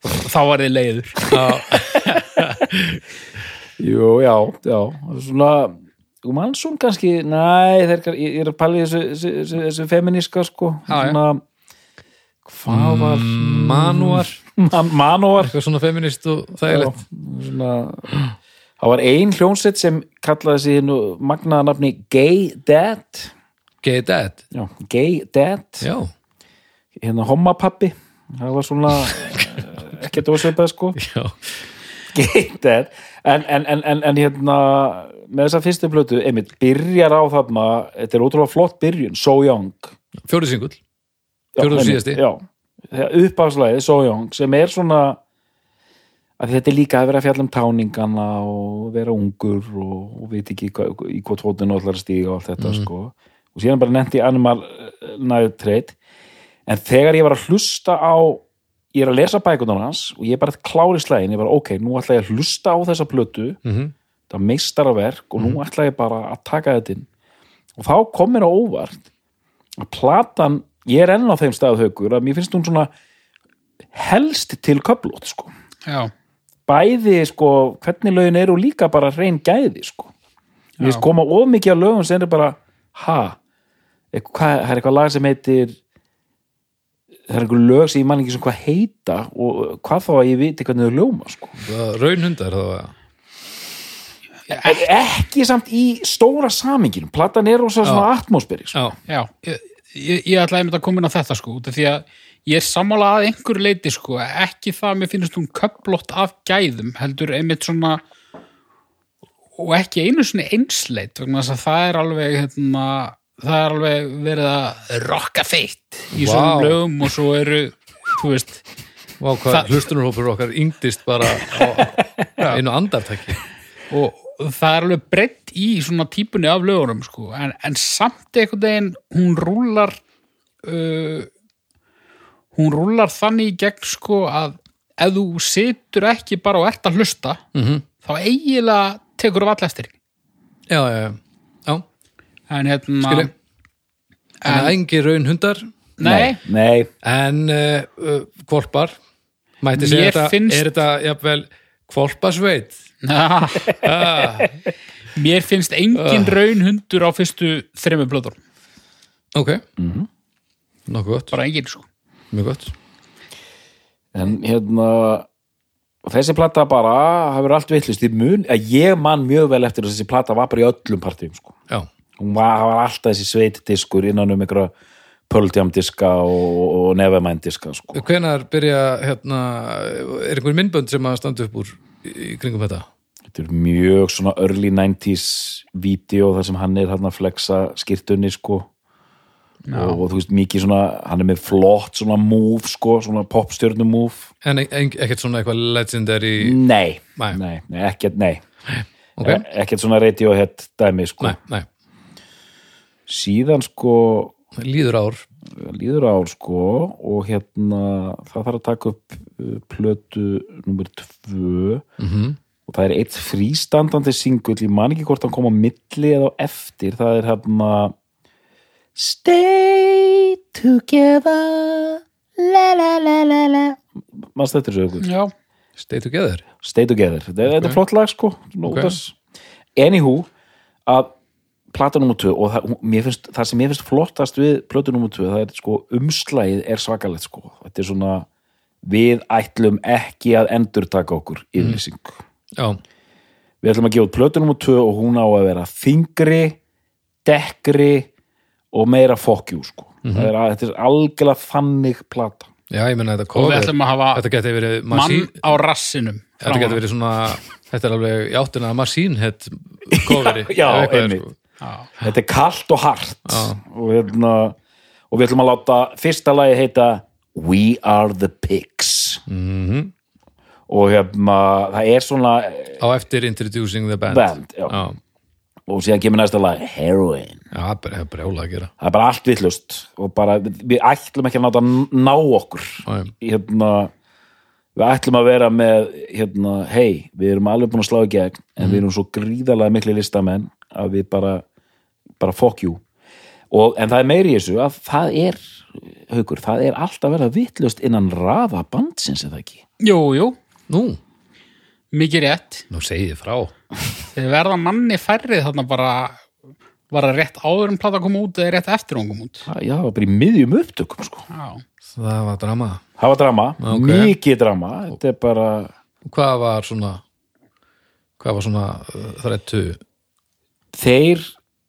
þá var þið leiður. Jú, já, já. Svona, þú mannsson kannski næ, þeir, ég ég er að pæla í þessu, þessu, þessu, feminíska sko. Já, já. svona hvað var Manúar, Man, manúar. Eitthvað svona feminist og þægilegt. Svona, það var ein hljónsett sem kallaði sig nú magnaða nafni Gay Dad. Gay Dad, já, Gay Dad. Já. Hérna hommapappi það var svona eh, ekkert ósveipað sko. Já, Gay Dad. En, en, en, en, en hérna með þessa fyrstu plötu, einmitt, byrjar á þarna þetta er ótrúlega flott byrjun So Young. Fjórið einmitt, síðasti. já, uppafslæði So Young sem er svona að þetta er líka að vera að fjalla um táningana og vera ungur og, og veit ekki hva, í hvað tótinu allar að stíga og allt þetta Mhm. sko og síðan bara nefnt í Animal eh, Nitrate en þegar ég var að hlusta á ég er að lesa bækunar hans og ég er bara klári slægin, ég var ok, nú ætla ég að hlusta á þessa plötu Mhm. það meistaraverk og nú ætla ég bara að taka þetta inn og þá kom mér á óvart að platan, ég er enn á þeim stað haukur að mér finnst hún svona helst til köflót sko. Já, bæði sko, hvernig lögin eru líka bara reyn gæði sko. Mér finnst koma of mikið af lögum sem er bara ha, það er eitthvað lag sem heitir það er einhver lög sem ég man ekki sem hvað heita og hvað þá að ég viti hvernig þau ljóma sko. Raunhundar þá að ekki samt í stóra saminginu platan er rosa svona atmosfæri sko. Já, já. Ég, ég, ég ætla einmitt að koma inn á þetta sko því að ég er sammála að einhverju leiti sko, ekki það að mér finnst hún köplott af gæðum, heldur einmitt svona og ekki einu sinni einsleit vegna þess að það er alveg hérna, það er alveg verið að rocka feitt í Vá. svona lögum og svo eru þú veist, Vá, hvað hlustunarhópur okkar yngdist bara á einu andartæki og það er alveg breytt í svona típunni af lögunum sko, en, en samt einhvern veginn hún rúlar uh, hún rúlar þannig í gegn sko að ef þú situr ekki bara og ert að hlusta Mhm. þá eiginlega tekur þú all eftir. Já, já, já, já en hérna. En En- engi raunhundar nei, nei, En uh, uh, kvolpar Mætti Mér segja þetta, finnst- er þetta jafnvel kvolpasveit Na, ah, mér finnst engin raunhundur á fyrstu þremmu blöður, Ok. Nokkuð gott, bara engin sko. Mjög gott. En hérna þessi plata bara hafur allt vittlust í mun að ég man mjög vel eftir að þessi plata var bara í öllum partíum sko. Já, hún var, var alltaf þessi sveitdiskur innan um einhverja pöldjamdiska og, og nefamændiska sko. hvenær byrja hérna, er einhver myndbönd sem að standa upp úr í, kringum þetta? þetta er mjög svona early 90s vídeo þar sem hann er hann að flexa skýrtunni sko. Og, og þú veist mikið svona hann er með flott svona move sko, svona popstjörnum move. En e e ekkert svona eitthvað legendary? Nei, Nei. nei, nei ekkert nei. Ok, E- ekkert svona radiohead dæmi sko. Nei, nei, síðan sko líður ár. Líður ár sko og hérna það þarf að taka upp uh, plötu nummer tvö. Mm og það er eitt frístandandi singull, ég man ekki hvort hann kom á milli eða á eftir, það er hérna Stay together la la la la la. Mannst þetta er sögur já, Stay together. Stay Together, þetta, þetta er flott lag sko Ok. okay. Anywho að plata nummer 2 og það, finnst, það sem mér finnst flottast við plötu nummer 2, það er sko umslægið er svakalegt sko, þetta er svona við ætlum ekki að endurtaka okkur yfirlýsing. Já, við ætlum að gefa út plötu nummer 2 og hún á að vera þingri dekkri og meira fokkjú sko. Mhm. það er, að- þetta er algjörlega þannig plata. Já, ég menna þetta og við ætlum að hafa verið mann Machine á rassinum Þetta geti verið svona Þetta er alveg í áttina að Machine Head coveri. Já, ef eitthvað er, einmitt. Þetta er kalt og hart. Og, hérna, og við ætlum að láta fyrsta lagi heita We Are The Pigs. Mhm. og hérna það er svona Á eftir Introducing the Band. Band og síðan kemur næsta lagi Heroin. Já það er brjála að gera. Það er bara allt vittlust og bara, við ætlum ekki að náta að ná okkur. Hérna við ætlum að vera með hérna, hei, við erum alveg búin að slá í gegn en við erum svo gríðarlega miklu listamenn að við bara bara fuck you. Og, en það er meiri í þessu að það er haukur, það er alltaf verið vitlust innan raða bandsins eða ekki? Jú, jú, Nú, mikið rétt. Nú segið frá. Þeir verða manni færrið þarna bara var það rétt áður en plata kom út eða rétt eftir hún kom út? Já, það var bara í miðjum upptökum sko. Já, Það var drama. Það var drama, Ok. mikið drama. Þetta er bara Hvað var svona Hvað var svona uh, þrættu þeir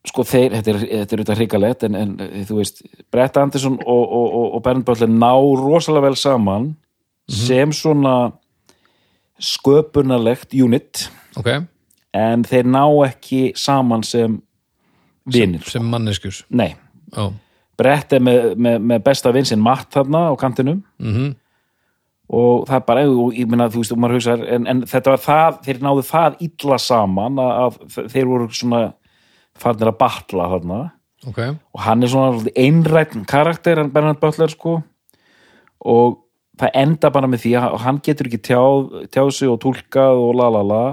sko þeir, þetta er, þetta er auðvitað hrikalegt en, en eh, þú veist, Brett Anderson og, og, og, og Bernd Böller ná rosalega vel saman sem svona sköpunarlegt unit. Ok, en þeir ná ekki saman sem vinir. sem manneskjus nei, Já, Brett er með, með, með besta vin sinn Matt þarna á kantinum. Mhm. Og það er bara, ég meina, þú veist, og maður hugsaðar, en, en þetta var það, þeir náðu það illa saman að, að þeir voru svona farnir að batla þarna. Ok, og hann er svona einrætt karakter en Bernhard Butler sko. Og það enda bara með því að hann getur ekki tjáð, tjáð sig og túlkað og la la la.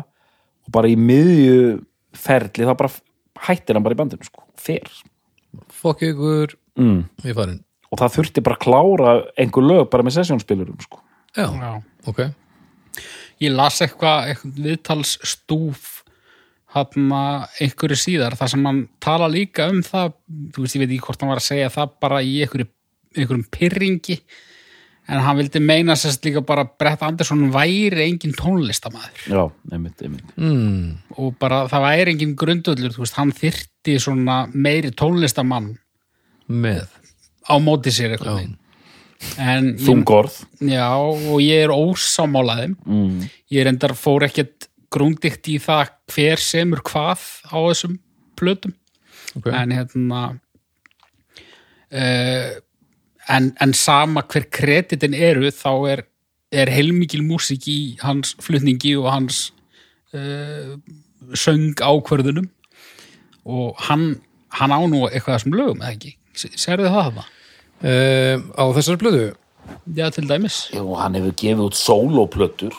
Og bara í miðju ferli þá bara hættir hann bara í bandinu sko, fer. Fokk ykkur mm. í farin og það þurfti bara að klára einhver lög bara með sessjónspilurum sko. Já, já. Ok. Ég las eitthvað, eitthvað viðtalsstúf hann einhverju síðar. Þar sem hann tala líka um það þú veist, ég veit ekki hvort hann var að segja það bara í einhverju, einhverjum pyrringi en hann vildi meina sérst líka bara Brett Andersson væri engin tónlistamæður já, einmitt, einmitt. Mm, og bara það væri engin grundullur þú veist, hann þyrti svona meiri tónlistamann Með. á móti sér eitthvað Já. en ég, þungorð já, og ég er ósámálaðum mm. ég reyndar fór ekkert grúndikt í það hver semur hvað á þessum plötum. Ok, en hérna uh, en, en sama hver kreditin eru þá er, er heilmikil músík í hans flutningi og hans uh, söng ákvörðunum og hann, hann á nú eitthvað sem lögum eða ekki, sérðu það það? um, Á þessari blöðu Já, til dæmis. Jú, hann hefur gefið út sólóplötur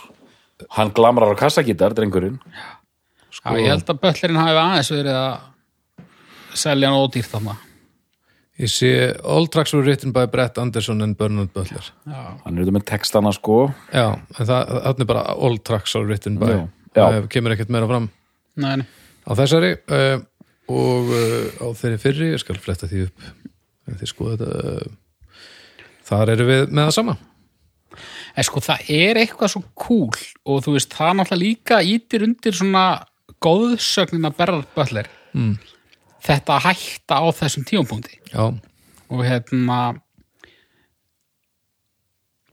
hann glamrar á kassagítar, drengurinn. Já, ég held að böllerinn hafi aðeins verið að selja hann ódýrt þarna. Ég sé All tracks were written by Brett Anderson and Bernard Butler. Já, hann er auðvitað með textana sko. Já, en það, er bara All tracks are written by. Já. Já. Það kemur ekkert meira fram. Nei, nei. Á þessari uh, og uh, á þeirri fyrri, ég skal fletta því upp. En þið skoða þetta uh, þar eru við með það sama En sko það er eitthvað svo cool og þú veist það náttúrulega líka ítir undir svona góðsögnina Berrard Butler. Mm. þetta hætta á þessum tíumpunkti Já, og hérna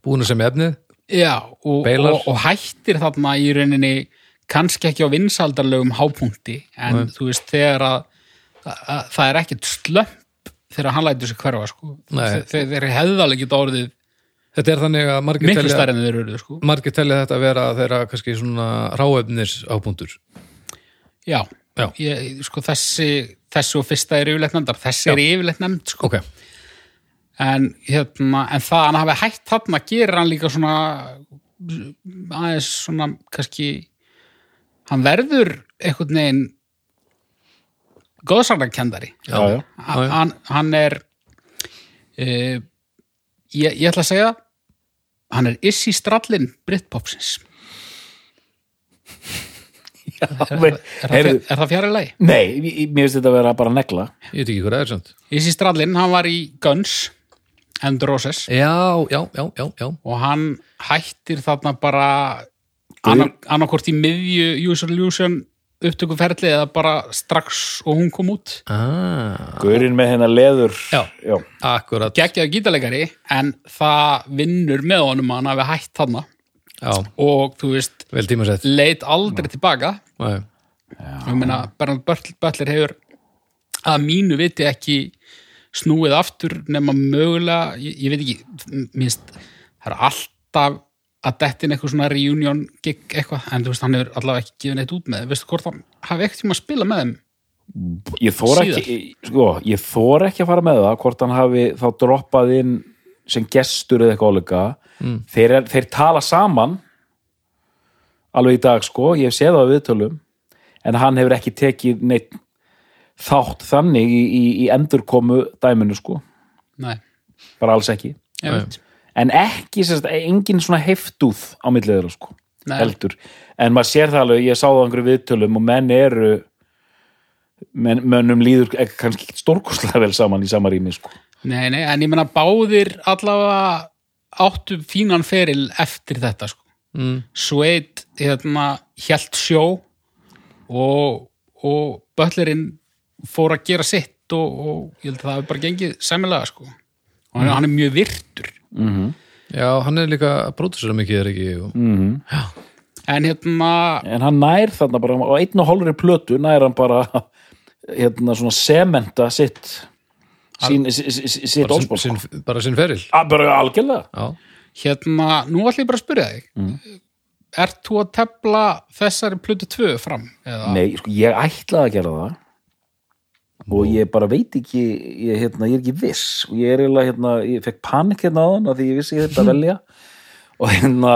búin að sem efnið. Já og, og, og hættir þarna í rauninni kannski ekki á vinsaldarlegum hápunkti en Nei. þú veist þegar að, að, að það er ekkert slömp þegar hann lætur sig hverfa sko. Þeir, þeir hefðalega ekki orðið Þetta er þannig að margir telja, sko. margir telja þetta að vera þeirra kannski svona ráefnis ápunktur já, Já. Ég, sko þessi þessi og fyrsta er yfirleitt nefndar. Þessi er yfirleitt nefnd sko. Ok, en, hérna, en það að hann hafi hætt þarna gerir hann líka svona aðeins svona kannski hann verður einhvern veginn góðsagnarkendari já, já. Já, já. hann, hann er uh, ég, ég ætla að segja hann er Issi Strallin Britpopsins. Er, Men, er, heyrðu, það, er það fjari lagi? nei, ég- mér finnst þetta að vera bara negla. Ég veit ekki hvað það er samt. Issi Strallin, hann var í Guns and Roses. Já, já, já, já, já. Og hann hættir þarna bara annarkort í miðju User Illusion upptökuferli eða bara strax og hún kom út. Ah, Gaurinn með hennar leður. Já. já. Akkurat. Geggjaði gítalegari en það vinnur með honum að hann hafi hætt þarna. Já, og þú veist, leit aldrei tilbaka. Nei. ég meina, Bernard Butler Butler hefur að mínu viti ekki snúið aftur nema mögulega, ég, ég veit ekki minnst, það er alltaf að dettin eitthvað svona reunion gig eitthvað, en þú veist, hann hefur allavega ekki gefið neitt út með, þeim. veistu hvort hann hafi ekkert tíma að spila með þeim ég þór ekki sko, ég þór ekki að fara með það hvort hann hafi þá droppað inn sem gestur eða eitthvað áleika mm. þeir, er, þeir tala saman alveg í dag sko ég hef séð það á viðtölum en hann hefur ekki tekið neitt þátt þannig í, í, í endurkomu dæminu sko, nei, bara alls ekki. Ég veit en ekki, sérst, engin svona heftúð á millið þeirra sko, Nei. heldur en maður sér það alveg, ég sá það á einhverju viðtölum og menn eru menn, mönnum líður kannski ekki stórkostlega vel saman í sama rými sko. Nei, nei, en ég meina báðir allavega áttu fínan feril eftir þetta sko. mm. Sveit hérna hjælt sjó og, og böllerinn fór að gera sitt og, og ég held að það hefur bara gengið sæmilega sko. og hann, hann er mjög virtur Já, hann er líka brótusur mikið er ekki? Og... en hérna en hann nær þarna bara á einn og hálfri plötu nær hann bara hérna svona sementa sitt sín, sí- sí- sí- sitt bara, orðspor sin, sko. bara feril. Ah, bara algjörlega. Já, hérna, nú ætlum ég bara að spyrja þig. Ert þú að tefla þessari plötu 2 fram? Eða? Nei, sko, ég ætlaði að gera það og ég bara veit ekki ég, hérna, ég er ekki viss. Og ég er eiginlega, hérna, ég fekk panik hérna á þann að því ég vissi ég þetta að velja. Og hérna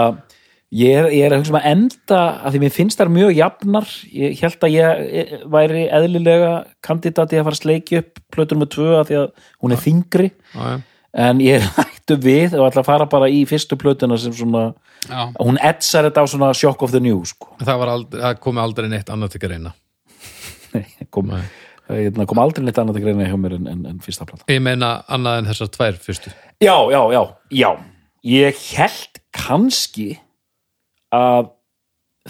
ég er, ég er að hugsa um að enda að því mér finnst þær mjög jafnar. Ég held að ég, ég væri eðlilega kandidati að fara að sleiki upp plötur með tvö að því að hún er þingri já. en ég er hættu við og ætla að fara bara í fyrstu plötuna sem svona Já, hún etsar þetta á svona shock of the new sko. Það, aldrei, það komi aldrei neitt annað til að reyna kom, hérna, kom aldrei neitt annað að greina hjá mér en, en, en fyrsta plata Ég meina annað en þessar tvær fyrstu. Já, já, já, já. Ég held kannski að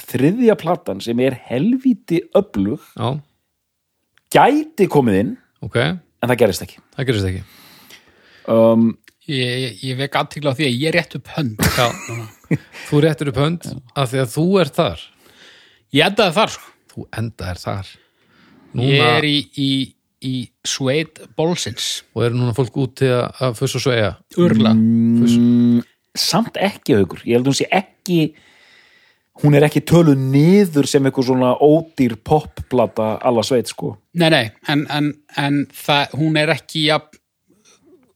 þriðja platan sem er helvíti öflug Já, gæti komið inn ok, en það gerist ekki. Það gerist ekki. Um, ég, ég, ég vek aðtíkla á því að ég rétt upp hönd. Já, þú réttir upp hönd af því að þú ert þar. Ég endaði þar sko. Þú endaðir þar Ég Núna, er í, í, í sveit bólsins. Og eru núna fólk út til að, að fuss og svega Urla mm, samt ekki haugur ég held að hún sé ekki hún er ekki töluð niður sem eitthvað svona ódýr popplata alla sveit sko, Nei, nei, en, en, en það, hún er ekki jafn,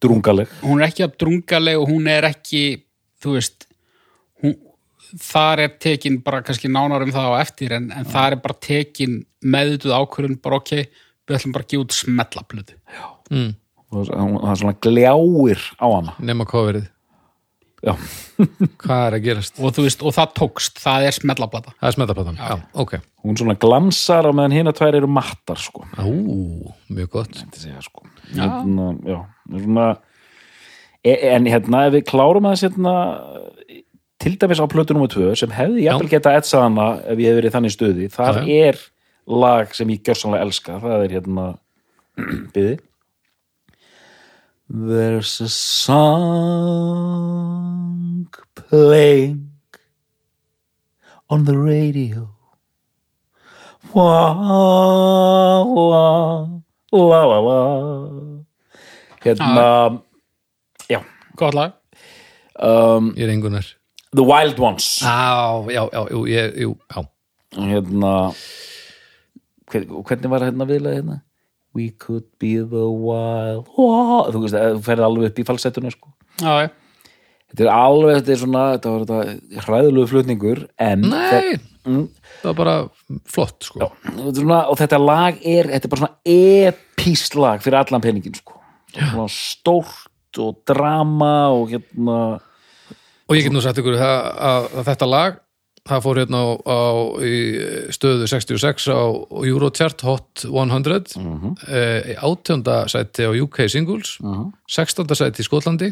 drungaleg. hún er ekki jafn drungaleg og hún er ekki þú veist þar er tekin bara kannski nánar um það á eftir en, en þar er bara tekin meðutuð ákvörðun bara ok, við ætlum bara að gefa út smellaplötu mm, og það er svona gljáir á hana. Nema coverið já, Hvað er að gerast? og veist, og það tókst, það er smellaplata. Það er smetaplatan, já, ok. Hún svona glansar á meðan hérna tvær eru mattar sko, Ú, mjög gott. Segja sko. Hérna, já, svona e- en hérna ef við klárum aðeins hérna til dæmis á plötu nummer 2 sem hefði jafnvel geta etsað hana ef ég hef verið þannig stuði. Þar Já, er lag sem ég gjörsanlega elska. Það er hérna byði There's a song playing on the radio. Wah, wah, la la la Hérna Já. Gott lag. Um, Ég er engunar The Wild Ones. Á, já, já, jú, ég, jú, já. Hérna hver, hvernig var hérna viðlega hérna? We could be the wild wow. þú veist, þú ferði alveg upp í falsettuna sko. Já, já, þetta er alveg, þetta er svona þetta var þetta hræðilegu flutningur en Nei, mm, það var bara flott, sko. Þetta er svona, og þetta lag er þetta er bara svona epíst lag fyrir allan peningin sko. svona stórt og drama og hérna Og ég get nú sagt ykkur það, að, að þetta lag það fór hérna á, á í stöðu 66 á Eurochart Hot 100 mm -hmm. í átjónda sæti á UK Singles 16. sæti í Skotlandi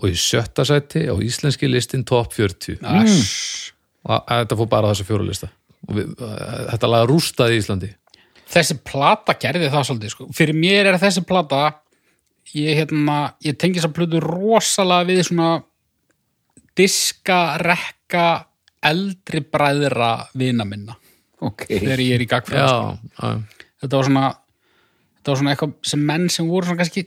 og í sjötta sæti á íslenski listin Top 40 Ass. og að, þetta fór bara á þessa fjórulista og við, að, þetta lag rústaði í Íslandi þessi plata gerði það svolítið sko. fyrir mér er þessi plata ég, hérna, ég tengi þess að plötu rosalega við svona diska, rekka eldri bræðra vina minna. Ok, þegar ég er í gagfræð sko. já, já, þetta var svona þetta var svona eitthvað sem menn sem voru svona kannski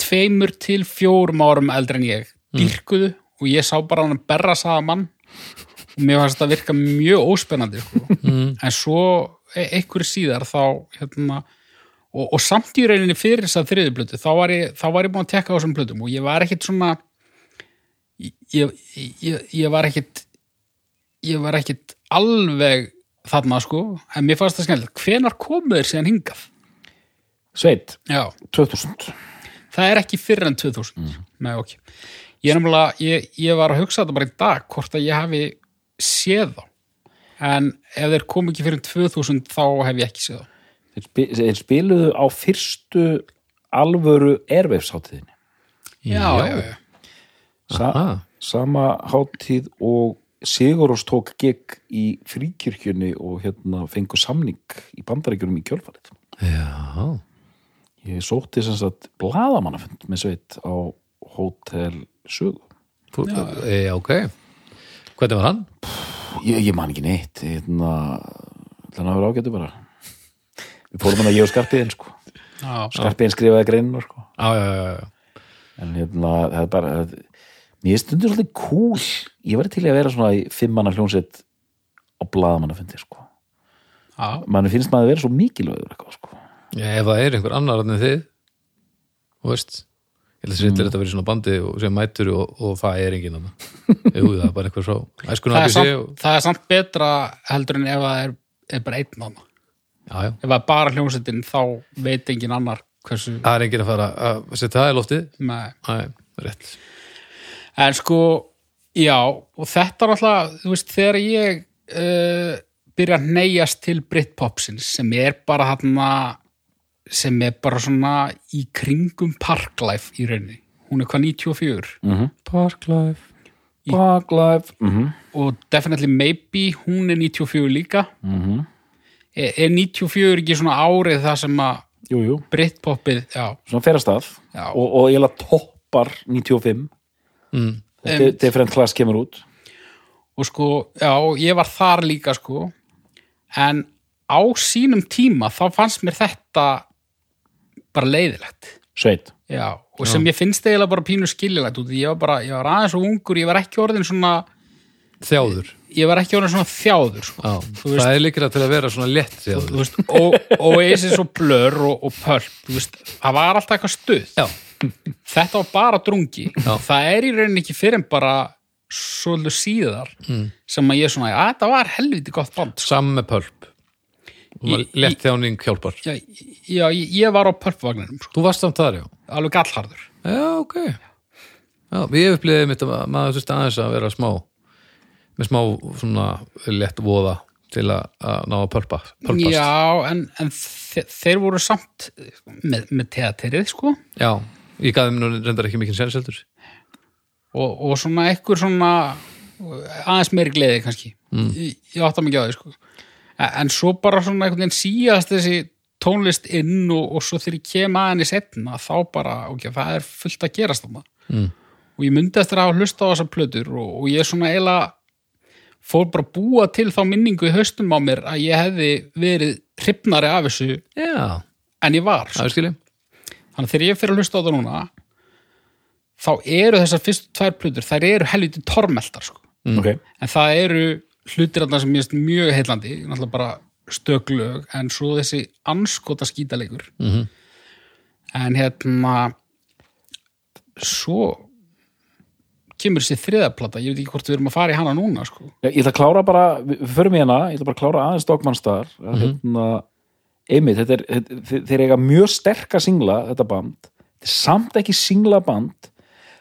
tveimur til fjórum árum eldri en ég dýrkuðu og ég sá bara hann að berra saða mann og mér fannst þetta virka mjög óspennandi sko. en svo e einhverju síðar þá hérna og, og samt í rauninni fyrir þess að þriðu plötu þá var ég, þá var ég búin að tekka á þessum plötum og ég var ekkit svona ég, ég, ég, var ekkit ég var ekkit alveg þarna sko, en mér fannst það skemmtilegt. Hvenar komu þeir síðan hingað? Sveit, Já, 2000 það er ekki fyrr en 2000 Nei, ok. Ég, nefnilega, ég, ég var að hugsa þetta bara í dag hvort að ég hafi séð þá. En ef þeir kom ekki fyrir 2000 þá hef ég ekki séð þá. Þeir, spi, þeir spiluðu á fyrstu alvöru erveifsháttíðinni Já, Já. já, já, Sa, Aha. sama háttíð og Sigurós tók gig í fríkirkjunni og hérna fengu samning í bandaríkjunum í kjölfarið Já, ég sótti sem sagt bladamannafund með sveit á Hotel Sögu já. ok Hvernig var hann? ég, ég man ekki neitt hérna, að vera ágættu bara við fórum hann að ég og Skarpiðin sko. já. Skarpiðin skrifaði greinur sko. Já, já, já, já. en hérna, það er bara það, er stundur svolítið cool. Ég var til að vera svona í fimmanna hljónsett á bladamannafundi sko. mann finnst maður að vera svo mikilvægur eitthvað, sko. Já, ef það er einhver annar en þið þú veist ég held að þetta þetta verið svona bandi og sem mætur og, og það er enginn annar Jú, það er bara eitthvað svo Það, er að samt, og... það er samt betra heldur en ef það er, er bara einn annar Já, já, ef það er bara hljómsettin þá veit engin annar hversu það er enginn að fara að setja það í loftið. Með Æ, rétt En sko, já, og þetta er alltaf, þú veist, þegar ég uh, byrja að neyjast til Britpopsins sem er bara hann sem er bara svona í kringum Parklife í rauninni. Hún er hvað 94 Parklife. Parklife. Mm -hmm. og Definitely Maybe, hún er 94 líka. Mm Er, er 94 ekki svona árið það sem að jú, jú, Britpopið, svona ferastað Já. og, og ég laði toppar 95 mm. De Different Class kemur út. Og sko, já, ég var þar líka sko, en á sínum tíma þá fannst mér þetta bara leiðilegt. Sveit. Já, og sem ég finnst eiginlega bara pínu skiljilegt út, ég var bara, ég var aðeins og ungur ég var ekki orðin svona Þjáður. Ég var ekki orðin svona þjáður sko. Já, Þú veist- það er líklega til að vera svona létt þú þjáður veist, og, og Oasis og Blur og, og veist, það var alltaf eitthvað stuð. Já, þetta var bara drungi. Já. það er í rauninni ekki fyrir en bara svolítið síðar sem að ég svona, að þetta var helviti gott band sko. saman með pölp Létt þjáning hjálpar. Já, já, ég ég var á Pulp-vagninum sko. Þú varst samt þar, já. Alveg gallharður. Já, ok. Já, við upplýðum mitt að maður þurfti aðeins að vera smá með smá svona létt voða til að, að ná að pölpa pölpast. já, en, en þe þeir voru samt með, með teaterið sko. Já, ég gaf þeim nú reyndar ekki mikið senseldur og, og svona ekkur svona aðeins meiri gleði kannski. Mm. ég, ég átta mikið á því sko. En, en svo bara svona einhvern veginn síðast þessi tónlist inn og, og svo þegar ég kem að henni setna þá bara, ok, það er fullt að gerast þarna. Mm. og ég myndi eftir að hafa hlusta á þessar plötur og, og ég svona eiginlega fór bara búa til þá minningu í haustum á mér að ég hefði verið hrifnari af þessu Já, en ég var það er skilji þannig að þegar ég fyrir að hlusta á það núna þá eru þessar fyrstu tvær plötur þær eru helviti tormeltar sko. ok, en það eru hlutir þarna sem ég finnst mjög heillandi náttúrulega bara stöklög en svo þessi anskota skítalegur Mhm. en hérna svo kemur þessi þriðaplata, ég veit ekki hvort við erum að fara í hana núna sko. ég ætla að klára bara við förum í hana, ég ætla bara að klára aðeins Dogmanstar mm -hmm. hérna, einmitt, þetta er, þetta, þe- þeir eiga mjög sterka singla, þetta band. Þetta er samt ekki singla band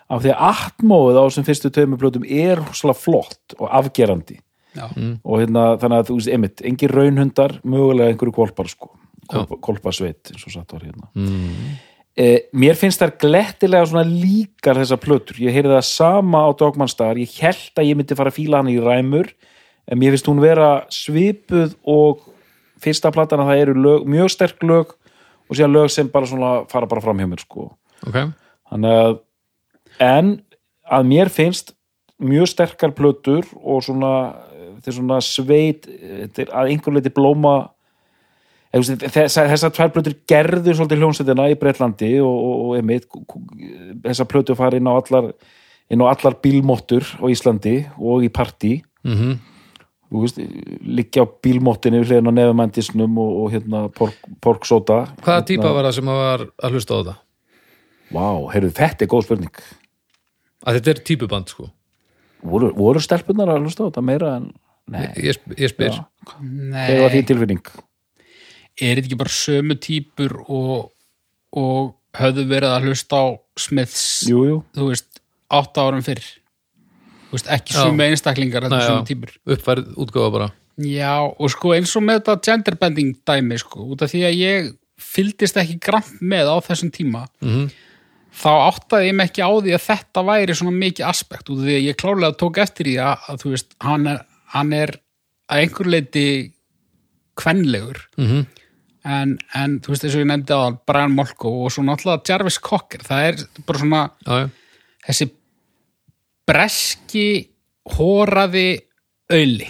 af því að atmóið á þessum fyrstu tömuplötum er svolítið flott og afgerandi. Já. og hérna, þannig að þú veist, einmitt, engin raunhundar mögulega einhverju kolpar sko. Kolpa, kolpasveit, eins og satt var hérna. Mm. eh, mér finnst þær glettilega svona líkar þessar plötur, ég heyrði það sama á Dogmanstar, ég held að ég myndi fara að fíla hana í ræmur, en mér finnst hún vera svipuð og fyrsta platan að það eru lög, mjög sterk lög og síðan lög sem bara svona fara bara fram hjá mér sko. Ok, þannig að en að mér finnst mjög sterkar plötur og svona svona sveit að einhver leiti blóma þessar tvær plötur gerðu svolítið hljómsveitina í Breitlandi og, og, og einmitt, þessar plötur fara inn á allar inn á allar bílmóttur á Íslandi og í partí. Mm þú veist, liggja á bílmóttinu hliðin á nefumendisnum og, og hérna pork, porksóta hvaða típa var það sem var að hlusta á þetta? Vá, heyrðu, þetta er góð spurning. Að þetta er típuband sko. Voru, voru stelpunar að hlusta á þetta meira en nei, Ég, ég spyr. Já. þegar var því Nei, tilfinning? Er þetta ekki bara sömu típur og og höfðu verið að hlusta á Smiths? Jú, jú, þú veist, átta árum fyrr veist, ekki Já. sumu einstaklingar þetta sumu já. tímur uppfærið útgáfa bara Já, og sko eins og með þetta genderbending dæmi sko, út af því að ég fylgdist ekki grann með á þessum tíma Mhm. þá áttaði ég mig ekki á því að þetta væri svona mikið aspekt út af því að ég klárlega tók eftir því að, að þú veist, hann er, hann er að einhver leiti kvenlegur Mhm. en, en þú veist, eins og ég nefndi á Brian Molko og svo náttúrulega Jarvis Cocker það er bara svona já, já, þessi breski hóraði auðli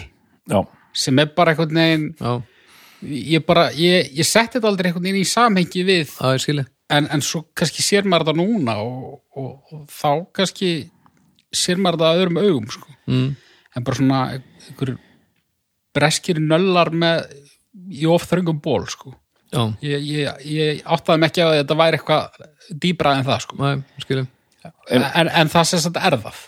já, sem er bara einhvern veginn já, ég bara, ég, ég setti þetta aldrei einhvern veginn í samhengi við það er skilið en, en svo kannski sér maður þetta núna og, og, og þá kannski sér maður þetta að öðrum augum sko. mm. en bara svona einhver breskir nöllar með í of þröngum ból sko. já, ég, ég, ég áttaði mig ekki á að þetta væri eitthvað dýbra en það sko. næ, skilið en, en það sem þetta er það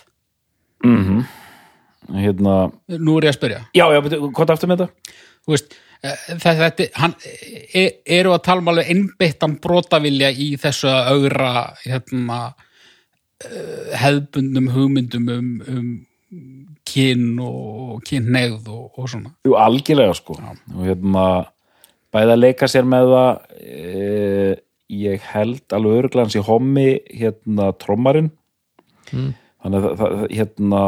hérna nú er ég að spyrja. Já, já, hvað er aftur með þetta? þú veist, eh, þetta, þetta hann, e, eru að tala um alveg einbyttan brotavilja í þessu að augra hérna eh, hefðbundnum hugmyndum um, um kyn og kynneigð og, og svona. Jú, algjörlega sko. Og hérna bæði að leika sér með það e, ég held alveg öruglega hans í hommi hérna trommarinn. Mm. Þannig að það- hérna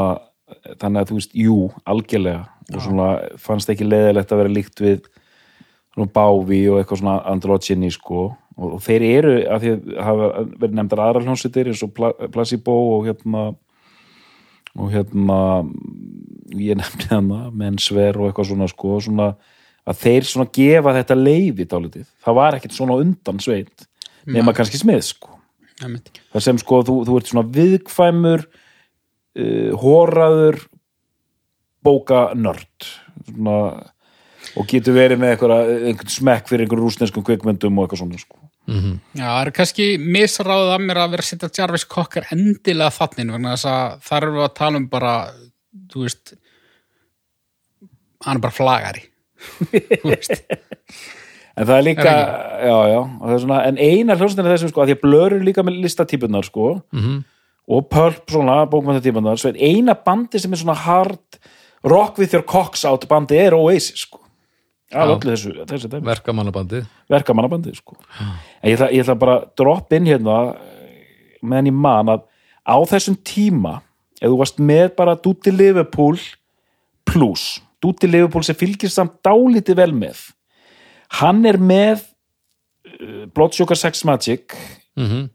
þannig að þú veist, jú, algjörlega. Og svona fannst ekki leiðilegt að vera líkt við svona bávi og eitthvað svona androgyni sko. Og, og þeir eru, að því að hafa verið nefndar aðra hljónsettir eins og Pla- Placebo og hérna og hérna ég nefndi hana, mensver og eitthvað svona sko, svona að þeir svona gefa þetta leifi dálítið, það var ekkert svona undan sveit, nema kannski smið sko, það sem sko þú, þú ert svona viðkvæmur uh, hóraður bóka nörd svona og getur verið með einhvern smekk fyrir einhverjum rúsneskum kvikmyndum og eitthvað svona sko. Já, það er kannski misráðið að mér að vera að setja Jarvis Cocker endilega þannig vegna þess að þar erum við að tala um bara þú veist hann er bara flagari Þú veist. En það er líka, Er já, já, og það er svona, en eina hljómsveitin er þessum sko, að því að blör eru líka með listatípunar sko, Mhm. Og pulp svona, bókmæntatípunar, svo er eina bandi sem er svona hard, rock with your cocks out bandi er Oasis sko. Verkamannabandið. Verkamannabandi sko. Ég ætla, ég ætla bara að droppa inn hérna, meðan ég man að á þessum tíma, ef þú varst með bara Dúti Liverpool plus, Dúti Liverpool sem fylgir samt dálítið vel með. Hann er með uh, Blood Sugar Sex Magic mm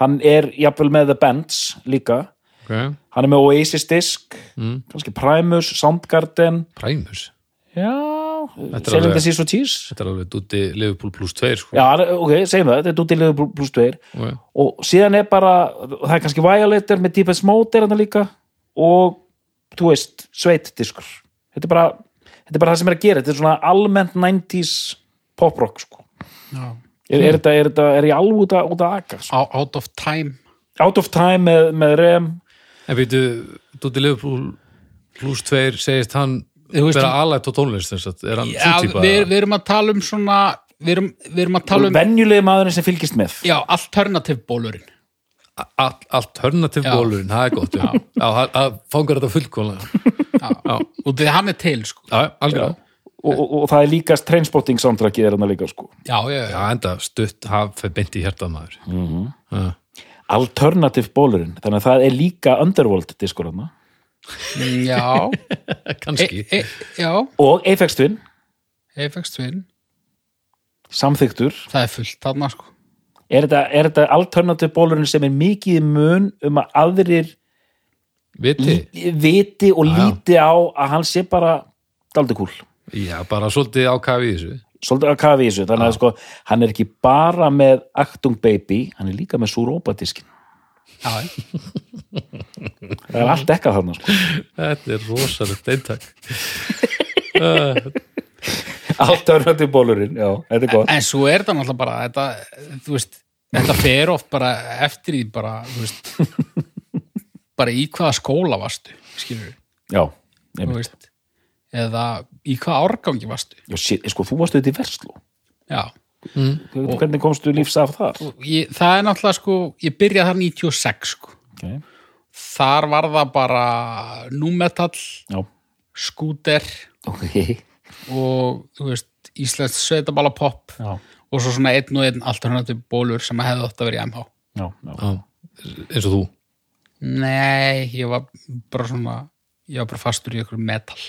hann er jafnvel með The Bands líka okay. hann er með Oasis disk mm. kannski Primus, Soundgarden Primus, já, alveg- the Seas for Cheese þetta er alveg dúti Liverpool plus 2 sko. já, ok, segjum það, þetta er Dúti Liverpool plus 2 okay. og síðan er bara það er kannski Violator með Deepest Mode er hann líka og þú veist, sveit diskur þetta er bara, þetta er bara það sem er að gera þetta er svona almennt 90s pop rock sko Já. Er, er, þetta, er, þetta, er ég alveg út að, út að aka sko. Out- of time. Out of Time með, með Rem. En veitu, dúti Liverpool plus 2 segist hann vera alætt á tónlist þess að er hann Já, sú típa við, við erum að tala um svona við erum, við erum að tala um venjulegi maðurinn sem fylgist með. Já, alternative bólurinn Já. bólurinn, það er gott já, já. Það- það fangar þetta fullkóla já, og því hann er til sko. já, algjörlega og, og, og það er líka trainspotting soundtrackið er hann líka sko. Já, já, já, enda stutt haf beint í hjartað maður. Mm. Alternative bólurinn, þannig að það er líka Underworld diskur hann já. E, kannski. E, já, og Apex Twin, Apex Twin. Samþyktur það er fullt þarna sko. Er þetta, er þetta Alternative bólurinn sem er mikið mun um að aðrir viti, viti og Já. líti á að hann sé bara daldi kúl já, bara svolítið ákafi í þessu. Svolítið að kafi í þessu, þannig að sko hann er ekki bara með Actung Baby hann er líka með Súrópadiskin já, það er allt ekkert þarna sko. þetta er rosalegt eintak. Alternative bólurinn, já, þetta er gott. En svo er þetta náttúrulega bara þetta, þú veist, þetta fer oft bara eftir því bara, þú veist bara í hvaða skóla varstu skilur já, þú einmitt. veist eða í hvaða árgangi varstu? Já shit, sko, þú varst auðvitað í Versló. Já, mm. hvernig komstu lífs af þar? Ég, það er náttúrulega sko, ég byrjaði þar 96 sko. okay. þar var það bara númetall, já, skúter ok. og þú veist, íslenskt sveitabala pop já, og svo svona einn og einn alternativ bólur sem hefði átt að vera í MH já, já. Já, eins og þú? Nei, ég var bara svona ég var bara fastur í ykkur metal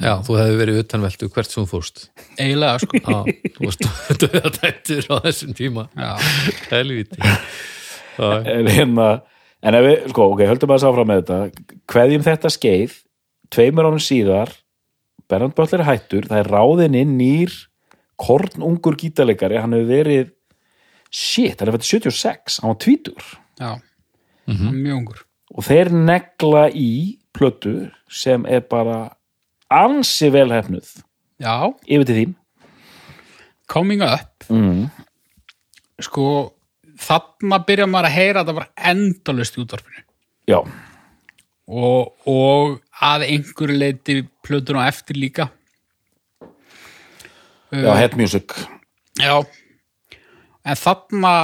Já, þú hefði verið utanveldu hvert sem þú fórst. Eiginlega sko. Já, þú varst döðatættur á þessum tíma. Já, Helvíti. Já, en hérna en ef við, sko, ok, höldum að þess áfram með þetta. Hverjum þetta skeið tveimur ánum síðar Bernhard Böttler er hættur, það er ráðinn inn nýr kornungur gítarleikari. Hann hefur verið shit, hann er fætt 76, hann var tvítur já, mjög ungur. Og þeir negla í plötu sem er bara ansi vel hefnuð Já, yfir til þín. Coming up. Mm. sko, þarna byrja maður að heyra að það var endalust í útvarpinu. Já, og, og að einhverju leiti plötun á eftir líka. Já, head music. Já, en þarna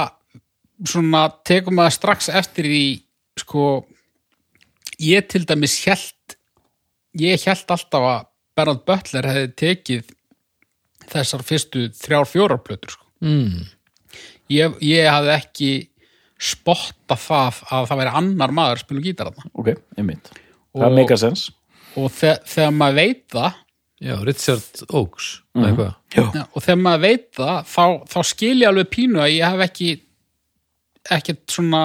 svona tekum maður strax eftir því sko ég til dæmis held ég held alltaf að Bernhard Butler hefði tekið þessar fyrstu þrjár fjórar plötur sko. mm, ég, ég hafði ekki spotta það að það væri annar maður að spila gítar þarna ok, einmitt það Og- make a sense og þe þegar maður veit það já Richard Oakes mm -hmm. já, Já, og þegar maður veit það þá, þá skil ég alveg pínu að ég hef ekki ekkert svona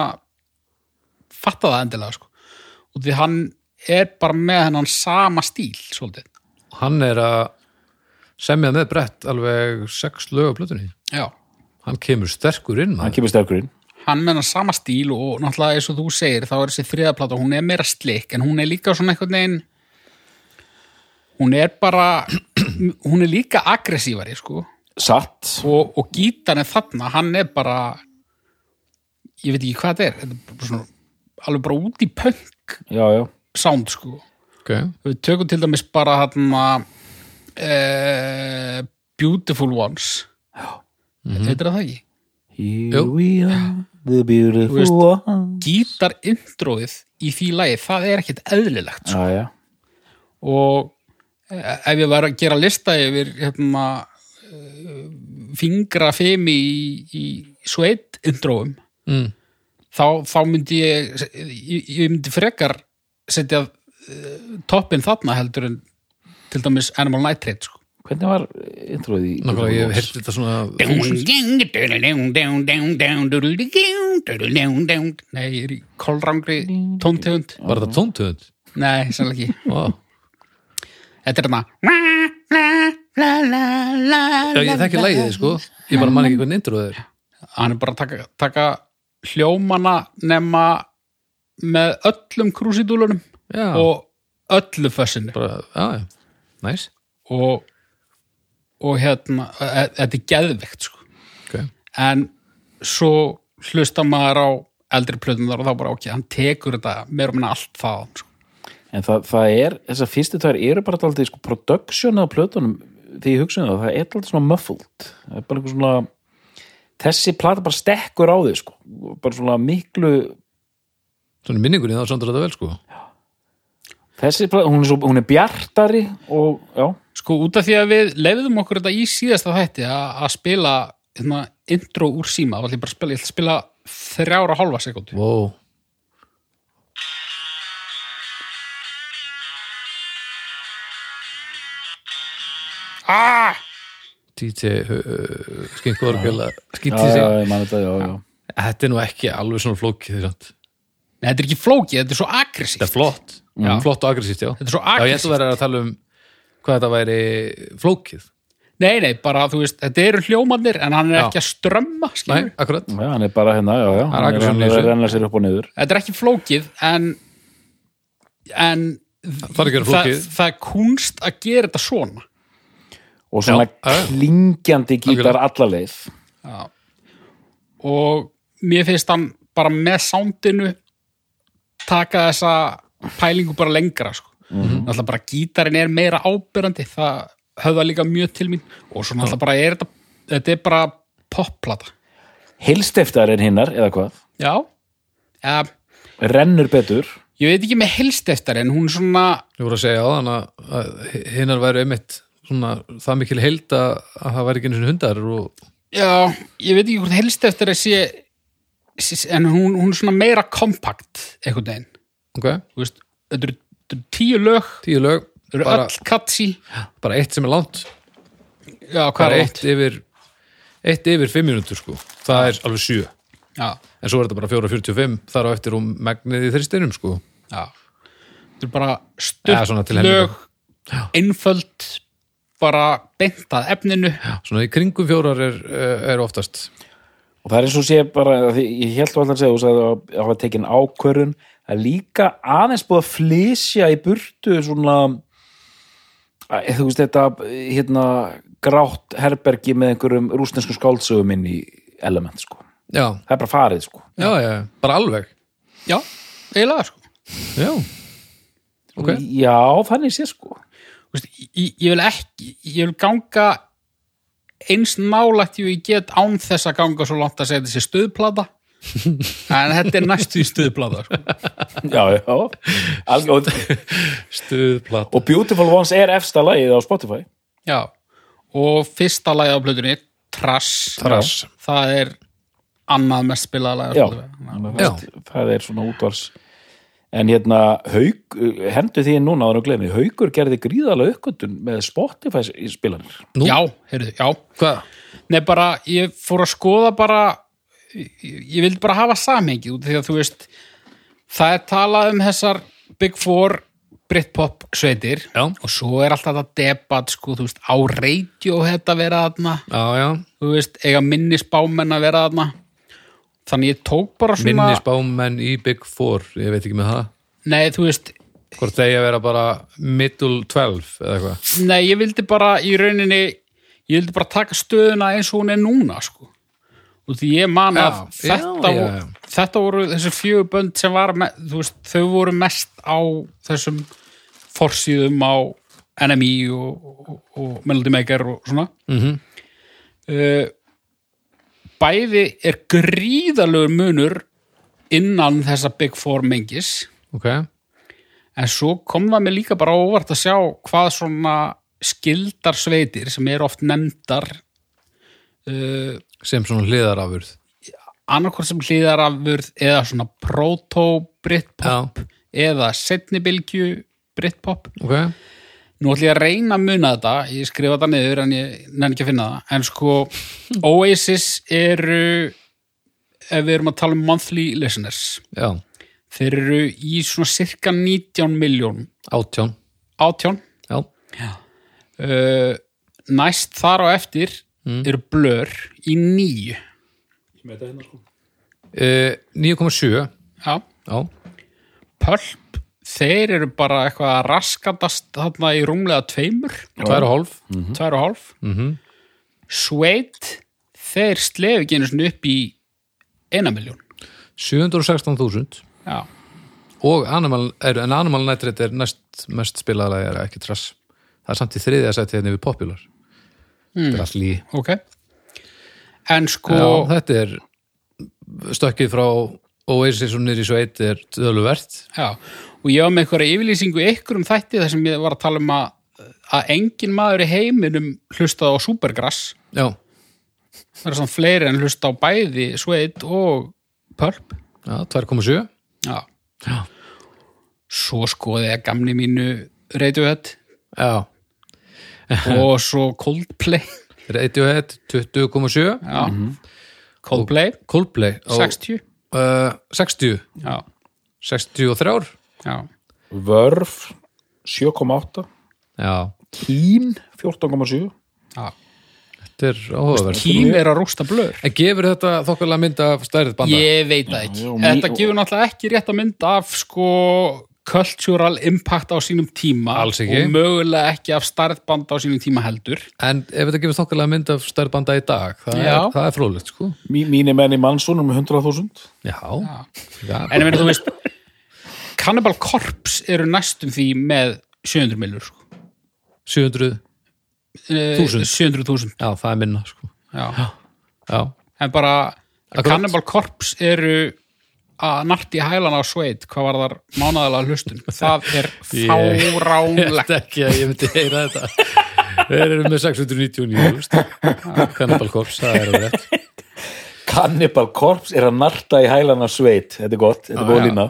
fattað það endilega sko. og því hann er bara með hennan sama stíl svolítið. Hann er að semja með brett alveg sex lög á plötunni. Já. Hann kemur sterkur inn hann kemur sterkur inn. Hann með hennan sama stíl og náttúrulega eins og þú segir þá er þessi þriðaplata, hún er meira slik en hún er líka svona einhvern veginn hún er bara hún er líka aggressívari sko. Satt, og, og gítarinn þarna, hann er bara ég veit ekki hvað þetta er þetta er bara svona, alveg bara út í punk. Já, já sound sko okay. við tökum til dæmis bara hann uh, Beautiful Ones heitir það ekki Here Jú. we are, the beautiful veist- one gítar introið í því lagi, það er ekkert eðlilegt sko. já, já, og eh, ef ég var að gera lista yfir hérna uh, fingra fimi í, í sveit introum mm. þá, þá myndi ég, ég, ég myndi frekar setja uh, toppin þarna heldur en til dæmis Animal Nitrate sko. hvernig var introið í Nákvæmlega, ég hef heyrt þetta svona Nei, ég er í kolrangri tóntegund Var þetta tóntöðund? Nei, sannlega ekki Wow. Þetta er þarna ég þekki lægið, sko Ég bara man ekki hvernig introð er Hann er bara að taka, taka hljómana nema með öllum krúsidúlunum Já, og öllu fössinu bara, já, já, næs og, og hérna e- þetta er geðveikt sko. okay. en svo hlusta maður á eldri plötunar og þá bara ok, hann tekur þetta meira og minna allt það sko. en það, það er, þessar fyrstu tvær eru bara alltaf sko, production á plötunum því ég hugsa um það, það er alltaf svona muffled það er bara einhver svona þessi plata bara stekkur á því sko. bara svona miklu Svona minningunni þá samt er þetta vel, sko. Þessi plata, hún er, svo, hún er bjartari og já, sko út af því að við leiðum okkur þetta í síðasta þætti að að spila hérna, intro úr síma þá ætla ég bara að spila, ég ætla að spila þrjára hálfa sekundu Wow ah! DJ uh, Skinkorgjöla skýtti já, já, sig ég man þetta, já, já. Þetta er nú ekki alveg svona flókið samt. Nei, þetta er ekki flókið, þetta er svo aggressíft Þetta er flott, Já. flott og aggressíft, já Þetta er svo Já, ég aggressíft ætla að vera að tala um hvað þetta væri flókið Nei, nei, bara þú veist, þetta eru hljómanir en hann er Já. ekki að strömma Nei, skilur. akkurat Já, hann er bara hérna, já, já hann er aggression í að þessu. renna sér upp og niður Þetta er ekki flókið en en Það er flókið. það, það er kunst að gera þetta svona og svona klingjandi gítar allaleið Já. og mér finnst hann bara með sándinu taka þessa pælingu bara lengra sko. mm. -hmm. náttúrulega bara gítarinn er meira ábyrrandi það höfða líka mjög til mín og svo náttúrulega bara er þetta þetta er bara popplata Heilstiftar en hinnar, eða hvað? já ja, Rennur betur. ég veit ekki með helst eftir en hún er svona Ég voru að segja á þann að hinnar væri einmitt svona, það mikil heild að að það væri ekki einu sinni hundar og já, ég veit ekki hvort helst eftir að sé sé- en hún, hún er svona meira kompakt einhvern veginn. Ok, Þú veist, þetta eru, eru tíu lög. Tíu lög þetta eru bara, öll katsi bara eitt sem er langt. Já, bara er eitt yfir eitt yfir fimm mínútur sko. Það er alveg sjö. Já, en svo er þetta bara 4.45 þar á eftir um megnið í þristinum sko. Já. Þetta eru bara til lög einföld bara beintað efninu. Svona í kringum fjórar er, er oftast Og það er eins og sé bara, ég held að alltaf segja, þú sagði að það var tekin ákvörun, að líka aðeins búið að flysja í burtu svona, að, þú veist þetta, hérna, grátt herbergi með einhverjum rústnesku skáldsögum inn í element, sko. já, Það er bara farið, sko. já, já, bara alveg já, eiginlega sko já, ok Já, þannig sé, sko. Þú veist, ég, ég vil ekki ég vil ganga eins nálægt ég get án þess að ganga svo langt að segja þessi stöðplata en þetta er næstu í stöðplata sko. Já, já. Alg, og, Beautiful Ones er efsta lagið á Spotify. já og fyrsta lagið á plötunni Trass, Trass. það er annað mest spilaða lagið á Já, Spotify það, það er svona útvars en hérna haug, hendur því núna áður að glemni, haugur gerði gríðalega uppgötun með Spotify spilanir Nú? já, heyrðu, já hvað? Nei, bara, ég fór að skoða bara ég, ég vildi bara hafa samhengi út því að þú veist það er talað um þessar Big Four Britpop sveitir Já. og svo er alltaf þetta debat sko, þú veist, á radio þetta vera þarna, já, já, þú veist, eiga minnisbámenn að vera þarna þannig ég tók bara svona minnisbámenn í Big Four ég veit ekki með það. Nei, þú veist, hvort þeir að vera bara middle 12 eða eitthvað? Nei, ég vildi bara í rauninni, ég vildi bara taka stöðuna eins og hún er núna sko. Og því ég man að já, þetta, já, voru- já. þetta voru þessi fjögur bönd sem var með, veist, þau voru mest á þessum forsíðum á NMI og, og, og Melody Maker og svona. Mm uh, bæði er gríðalegur munur innan þessa Big Four mengis. Ok, en svo kom það mig líka bara óvart að sjá hvað svona skildar sveitir sem er oft nefndar uh, sem svona hliðarafurð. annarkvært sem hlýðarafurð eða svona proto-britpop eða setnibilgju britpop. Ok, nú ætlum ég að reyna að muna þetta ég skrifa þetta niður en ég nenni ekki að finna það. En sko Oasis eru ef við erum að tala um monthly listeners já, þeir eru í svona cirka 19 miljón átján. Átján? Já, uh, næst þar á eftir eru blör í nýju e, 9,7 já, já, pölp þeir eru bara eitthvað að raskatast þarna í rúmlega tveimur. Tvær og hálf. Tvær og hálf. Mm Sveit þeir slefi ekki einu sinni upp í eina miljón 716.000 já, og Animal, er, en Animal Night Raid er næst mest spilaðlega er ekki trass. Það er samt í þriðja seti hérna við Popular. Þetta er allt lí ok. En sko já, þetta er stökkið frá Oasis og í sveit er döluvert Já, og ég var með einhverja yfirlýsingu í einhverjum þætti þar sem ég var að tala um að, að engin maður í heiminum hlustaði á Supergrass. Já, það er samt fleiri en hlusta á bæði Sveit og Pulp. Já 2,7 Já, já, svo skoði ég gamni mínu Radiohead. Já, og svo Coldplay. Radiohead 20,7 Já, Coldplay. Coldplay á, 60 uh, 60 Já, 63 já, Vörf 7,8 já, Kín 14,7 já. Þetta er áhugaverð. Kým er að rústa blör. En gefur þetta þokkarlega mynd af stærð banda? Ég veit það ekki. já, Þetta mý- gefur náttúrulega ekki rétt að mynda af sko cultural impact á sínum tíma og mögulega ekki af starðbanda á sínum tíma heldur. en ef þetta gefur þokkarlega mynd af stærð banda í dag það Já. er, það er fróðlegt sko. Mí, Mínir menn í mannsónum 100.000 já, já. En meina þú veist, Cannibal Corpse eru næstum því með 700 millur sko. 700 Eh, Þúsund. 700.000 já, það er minna sko já. já, en bara Akkurat. Cannibal Corpse eru að narti hælana á sveit hvað var þar mánaðalega hlustun það er fáránlegt ekki að ég myndi heyra þetta Þeir eru með 699 þú veist. Cannibal Corpse, það er alveg rétt Cannibal Corpse er að narta í hælana sveit þetta er gott, þetta er góð já.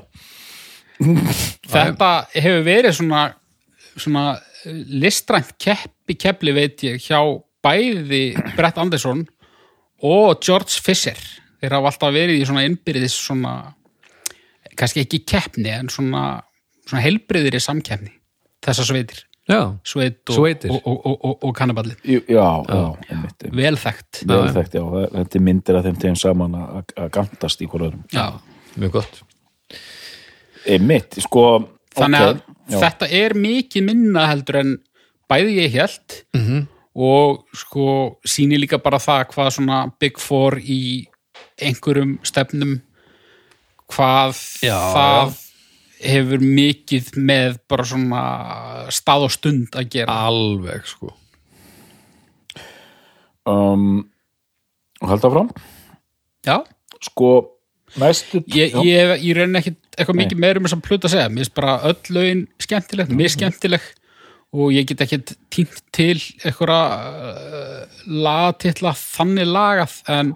Þetta hefur verið svona, svona eh, listrænt keppi keppli veit ég hjá bæði Brett Anderson og George Fisher. Þeir hafa alltaf verið í svona innbyrðis svona kannski ekki keppni en svona, svona helbriðir í samkeppni þessar sveitir. Já, sveit og, Sveitir. og, og, og, og, og kanniballi Jú, já, já, einmitt, einmitt. vel þekkt. Vel þekkt, já, þetta er myndir að þeim tegum saman að að gantast í hvort öðrum. Já. mjög gott einmitt, sko þannig að já. þetta er mikið minna heldur en bæði ég held Mhm. og sko sýni líka bara það hvað svona Big Four í einhverjum stefnum hvað Já, það hefur mikið með bara svona stað og stund að gera. Alveg sko. Um, og halda fram Já, sko, næstu ég, já, ég, ég reyni ekki eitthvað mikið meir um þess að pluta að segja. Mér finnst bara öll lögin skemmtileg, mér skemmtileg og ég get ekki tínt til eitthvað uh, lagatitla þannig lagað en,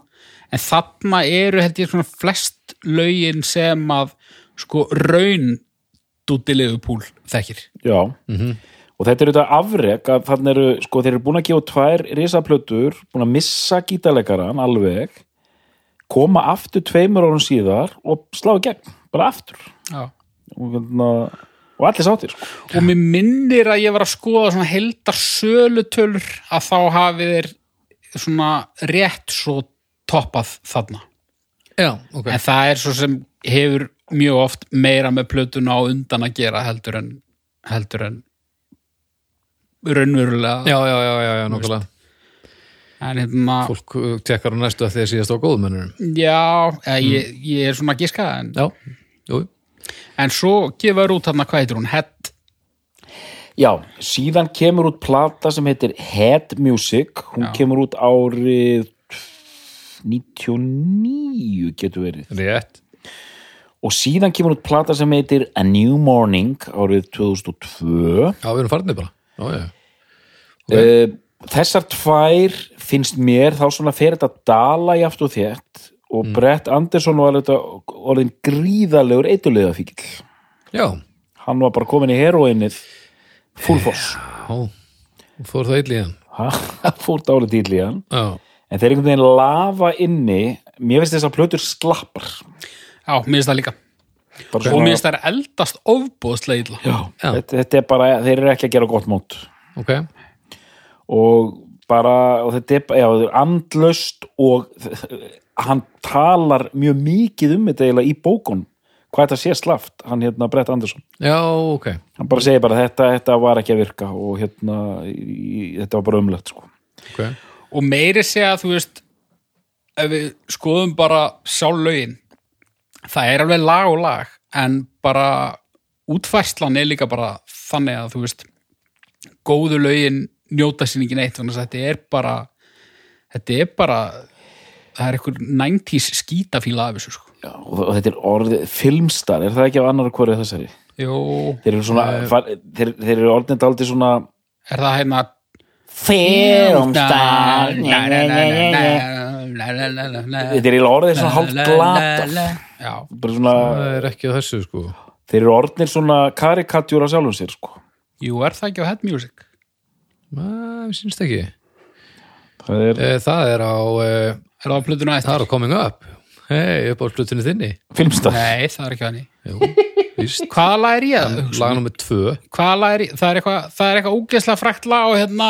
en þarna eru held ég svona flest lögin sem að sko raun dútilegu púl þekkir. Já. og þetta er auðvitað afrek að þannig eru, sko, þeir eru búin að gefa tvær risaplötur, búin að missa gítarleikaran alveg koma aftur tveimur árum síðar og slá í gegn, bara aftur. Já. og, hérna, og allir sáttir sko. og mér minnir að ég var að skoða svona heldar sölutölur að þá hafi þeir svona rétt svo toppað þarna. Já, ok. En það er svo sem hefur mjög oft meira með plötuna á undan að gera heldur en heldur en raunverulega. Já, já, já, já, já, nokkulega en hérna, Fólk uh, tekkar á næstu að þeir síðast á góðmennunum já eða, ég, ég er svona að giska en, Já, jú, en svo gefur út þarna hvað heitir hún, Head Já, síðan kemur út plata sem heitir Head Music. Hún Já. kemur út árið 99 getur verið. Rétt. Og síðan kemur út plata sem heitir A New Morning árið 2002 Já, við erum farnir bara. Já, já, okay. Þessar tvær finnst mér þá svona fer þetta dala í aftur þétt og Brett Anderson var orðin gríðalegur eitthulega fíkil já, hann var bara komin í heroinnið full force. Já Fór það illa í hann. Fór dálið dýl í hann. Já, en þeir einhvern veginn lafa inni. Mér finnst þess að plötur slappar. Já, mér finnst það líka. Bara og mér finnst það er eldast ofbúðslega illa. Já, Já. Þetta, þetta er bara, þeir eru ekki að gera gott mót. Ok. Og bara, og þetta er er andlaust og hann talar mjög mikið um þetta eiginlega í bókun hvað þetta sé slaft, hann hérna Brett Anderson. Já, ok. Hann bara segir bara þetta, þetta var ekki að virka og hérna í, þetta var bara umlegt sko. Ok, og meiri segja að þú veist ef við skoðum bara sjálf lögin það er alveg lag og lag en bara útfærslan er líka bara þannig að þú veist góðu lögin njóta sín ekki neitt þannig að þetta er bara þetta er bara það er einhver 90s skítafíla af þessu sko. já, og, og þetta er orðið filmstar, er það ekki af annar hverju þessari? Jú, þeir eru svona, far, þeir, þeir eru orðin aldrei svona er það hérna filmstar. Þetta er eiginlega orðið svona hálft glata Já, bara svona, það er ekki þessu sko. Þeir eru orðnir svona karikatjúra sjálfum sér sko. jú, er það ekki á Head Music? Það syns ekki. Það er Eh, Það er á eh, Er það á plötuna Það er eftir? á Coming Up Hei, upp á slutinni þinni filmstar Nei, það er ekki hann í Jú, víst Hvaða lag er ég? að hugsa um? Lag nummer tvö Hvaða lag er ég? Það er eitthvað, það er eitthvað úgeðslega frækt lag og hérna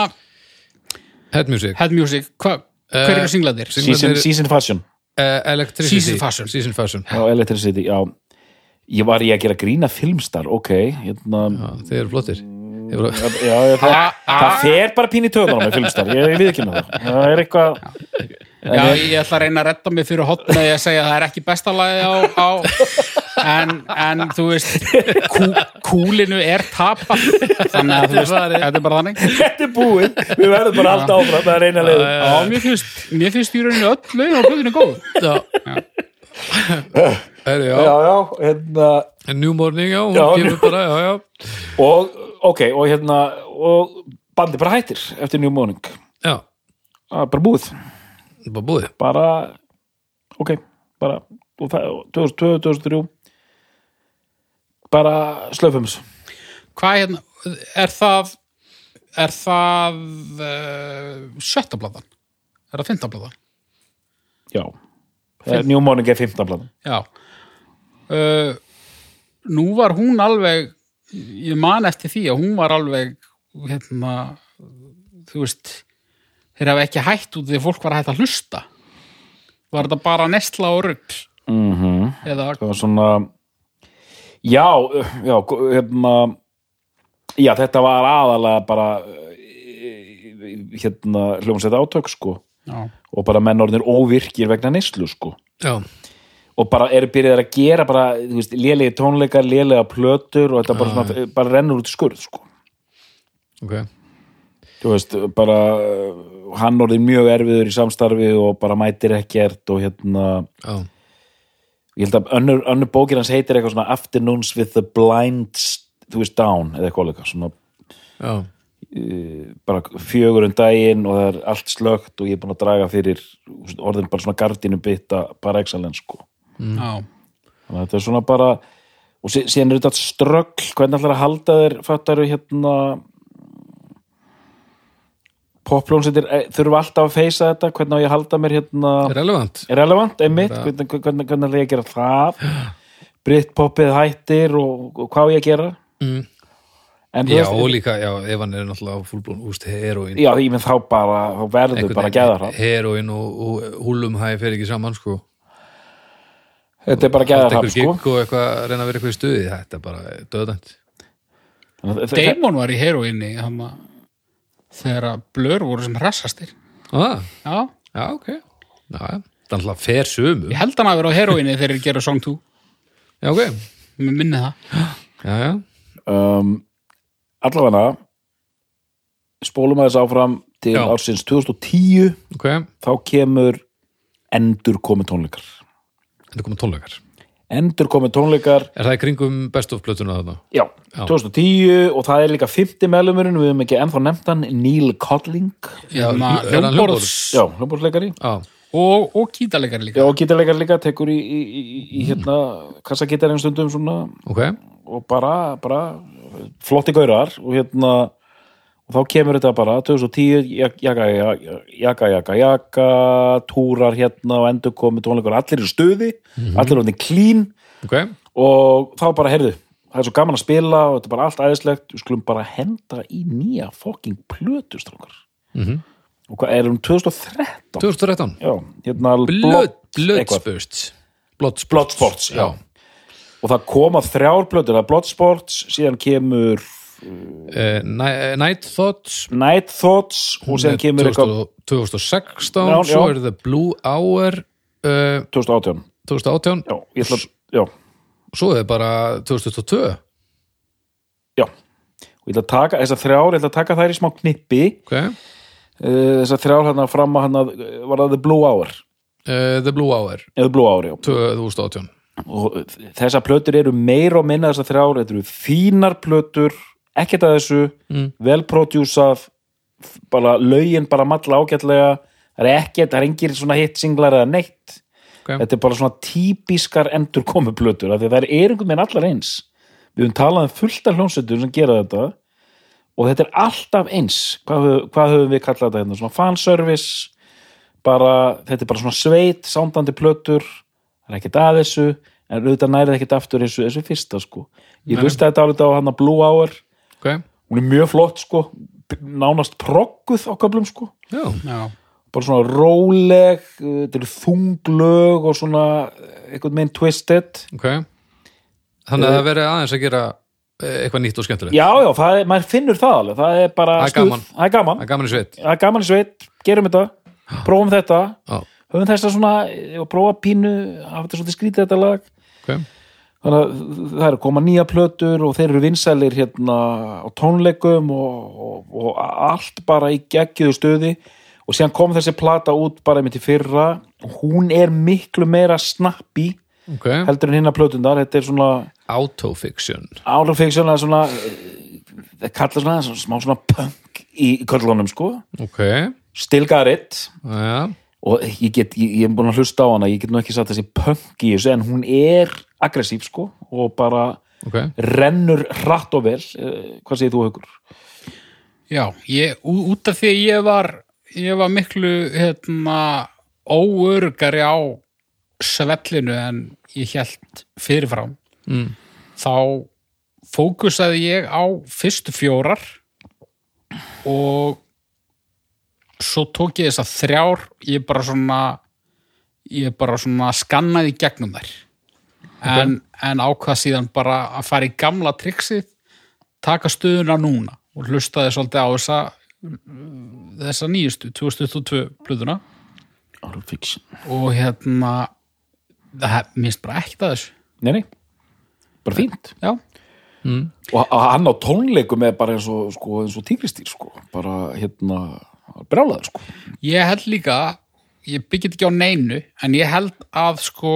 Head Music Head Music, Hva, hver Eh, eru singlaðir? sing- season, season fashion uh, Electricity Season Fashion. Season Fashion á Electricity, já ég var ég að gera grína filmstar, ok hérna, Já, þeir eru flottir Ég já, já, það, Ah, ah. það fer bara pín í töðunum með filmstar, ég, ég við ekki með það. Það er eitthvað Já, ég ætla að reyna að redda mig fyrir hotn með að segja að það er ekki besta lagi á, á en, en þú veist kú, kúlinu er tapa þannig að þú veist, þetta er bara þannig. Þetta er búið, við verðum bara alltaf áfram það er eina leið Já, mér finnst, mér finnst í rauninni öll lögin á blöðinu góð Já. Heri, já. Já, já, hérna New Morning, já, hún Já, kemur bara, já, já. og, ok, og hérna og bandi bara hættir eftir New Morning Já, er bara búið, bara búið. bara ok, bara og það- 2002, 2003 bara slöfum þessu Hvað hérna, er það er það uh, sjötta blaðan? Er það fynda blaðan? Já, Eh, New Morning er 15 blanum Já. Uh, Nú var hún alveg ég man eftir því að hún var alveg hérna þú veist þeir hafa ekki hætt út því fólk var að hætta að hlusta. Var þetta bara nesla og rugg mm -hmm. eða það var svona já, já, hérna já, þetta var aðalega bara eh, hérna hljómsveit átök sko já, og bara menn orðinir óvirkir vegna neyslu sko. Já, og bara eru byrjaðir að gera bara, lélegi tónleikar, lélega plötur og þetta bara, svona, bara rennur út í skurð sko. ok. þú veist, bara hann orðið mjög erfiður í samstarfi og bara mætir ekkert og hérna Já, ég held að önnur, önnur bókir hans heitir eitthvað svona Afternoons with the Blind þú veist, Down, eða eitthvað svona bara fjögur um daginn og það er allt slögt og ég er búin að draga fyrir orðin bara svona gardinu bytta bara excellence sko. Já, þannig að þetta er svona bara og sí- síðan er þetta ströggl hvernig ætlar að halda þér fattaru hérna popljónsettir eh, þurfa alltaf að feysa þetta? Hvernig á ég að halda mér hérna? Relevant. er relevant, einmitt, hvernig, hvernig, hvernig ætla ég að gera það? Britpoppið hættir og, og hvað á ég að gera? Mm. En Já, og líka, já, ef hann er náttúrulega fullblón, úst, heroin. já, ég menn þá bara, þá verður bara að gæða það Heroin og, og húlumhæ fer ekki saman, sko. þetta er bara að gæða Halda það einhver sko og eitthvað, reyna að vera eitthvað í stuði, þetta er bara döðdænt. Damon var í heroinni hann að þegar að blör voru sem hressastir Ah, já, já, ok. Já, það er alltaf fer sömu. ég held hann að vera á heroinni þegar þeir gera Song 2 Já, ok. mér minni það Já, já, um, allavega spólum að þess áfram til Já. ársins 2010 ok. þá kemur endur komið tónleikar er komið tónleikar. endur komið tónleikar Er það í kringum best of plötuna þarna? já, Já. 2010 og það er líka 50 meðlumurinn, við höfum ekki ennþá nefnt hann Neil Codling Já, Hérna, hann hljómborðs já, hljómborðsleikari Já, og, og kýtalegari líka já, og gítarleikar líka tekur í, í, í, í hérna kassagítarinn stundum svona ok. Og bara, bara flotti gaurar og hérna og þá kemur þetta bara 2010 jaka, jaka, jaka, jaka, túrar hérna og endur komið tónleikar allir í stuði, allir orðin klín Ok, og þá bara, heyrðu það er svo gaman að spila og þetta er bara allt æðislegt. Við skulum bara henda í nýja fucking plötu strákar. Mhm. og hvað er um 2013 2013 já, hérna Bloodspurts, Bloodsports, já. Og það koma þrjár plötur, það er Bloodsports síðan kemur Uh, Night Thoughts. Night Thoughts og síðan kemur eitthvað 2016 Já, svo já. er það Blue Hour uh, 2018 2018 já, ætla að, já, svo er bara 2022 já og ég ætla að taka, þessar þrjár, ég ætla að taka þær í smá knippi. Ok, uh, þessar þrjár hérna fram að hérna var það The Blue Hour, The Blue Hour. Blue Hour, já. 2018 og þessar plötur eru meira og minna þessar þrjár, þetta eru fínar plötur ekkert að þessu Mm. vel prodjúsað bara lögin bara matla ágætlega það er ekkert, það er engir svona hit singlar eða neitt. Ok. þetta er bara svona típiskar endur komu plötur af því að það er einhvern veginn allar eins. Við höfum talað um fullt af hljónsettur sem gera þetta og þetta er alltaf eins. Hvað, hvað höfum við kallað þetta hérna? Svona fanservice bara, þetta er bara svona sveit, sándandi plötur það er ekkert að þessu en auðvitað nærið ekkert aftur þessu, þessu fyrsta sko. Ég hlusta þetta álítið á hann að Blue Hour. Ok, hún er mjög flott sko. Nánast progguð á köflum sko. Já, já, bara svona róleg uh, þetta eru þunglög og svona uh, einhvern veginn twisted. Ok. Þannig að það verið aðeins að gera eh, eitthvað nýtt og skemmtilegt. Já já, það er, maður finnur það alveg. Það er bara það er gaman. Það er gaman í sveit. Það er gaman í sveit, gerum þetta. Prófum þetta. Já, höfum þess að svona og prófa pínu, hafa þetta svolítið skrítið þetta lag. Ok, þannig að það eru að koma nýja plötur og þeir eru vinsælir hérna á tónleikum og, og, og allt bara í geggiðu stöði og síðan kom þessi plata út bara einmitt í fyrra. Og hún er miklu meira snappi ok. heldur en hinna plötundar, þetta er svona autofiction. Árafiksjón að svona það kallar svona, svona smá svona punk í, köllunum sko. Ok, Still got it. Já, og ég get, ég, ég er búin að hlusta á hana ég get nú ekki satt þessi punk í þessu en hún er aggressív sko og bara ok rennur hratt og vel Eh, hvað segir þú Haukur? Já, ég, út af því að ég var ég var miklu hérna óörgari á svellinu en ég held fyrirfram mm. þá fókusaði ég á fyrstu fjórar og svo tók ég þess að þrjár ég bara svona ég bara svona skannaði gegnum þær. En, en ákvað síðan bara að fara í gamla trixið taka stöðuna núna og hlustaði svolítið á þessa þessa nýjustu, 2022 plöðuna Árafiksjón og hérna það minnst bara ekkert að þessu. Nei, nei, bara fínt. Já, og að hann á tónleikum er bara eins og, sko, og tígristýr sko. bara hérna brjálaður sko Ég held líka, ég byggit ekki á neinu, en ég held að sko,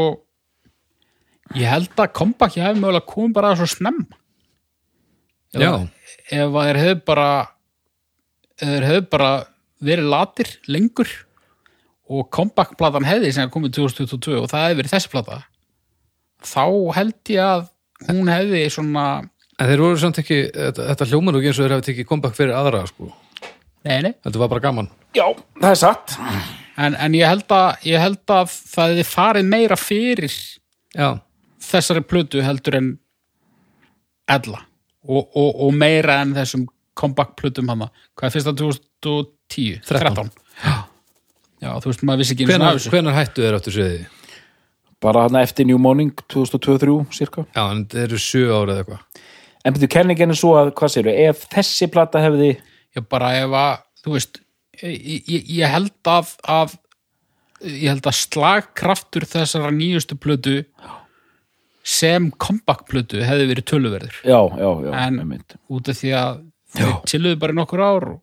ég held að kompakki hefði mögulega komið bara svo snemma. Ef Já. að- Ef að þeir hefðu bara, þeir hefðu bara verið latir lengur og kompaktplatan hefði sem komið 2022 og það hefði verið þessi plata, þá held ég að hún hefði svona, en þeir voru samt ekki þetta, hljómar og eins og þeir hafi tekið comeback fyrir aðra sko, nei, nei, þetta var bara gaman. Já, það er satt. En, en ég, held að, ég held að það hefði farið meira fyrir já, þessari plötu heldur en ella. Og, og, og meira en þessum comeback plötum hana. Hvað er fyrsta 2010? 13. Já. Já, þú veist, maður vissi ekki einu sinni af hvenar, hættu þeir áttu sviði bara hann eftir New Morning 2023 cirka. Já, en þeir eru sjö ára eða eitthvað. En betur kenningin er svo að, hvað séru, ef þessi plata hefði Ég bara ef að, þú veist ég, ég, ég held að, að ég held að slagkraftur þessara nýjustu plötu sem comeback plötu hefði verið töluverður. Já, já, já, En- einmitt. út af því að þeir chilluðu bara í nokkur ár og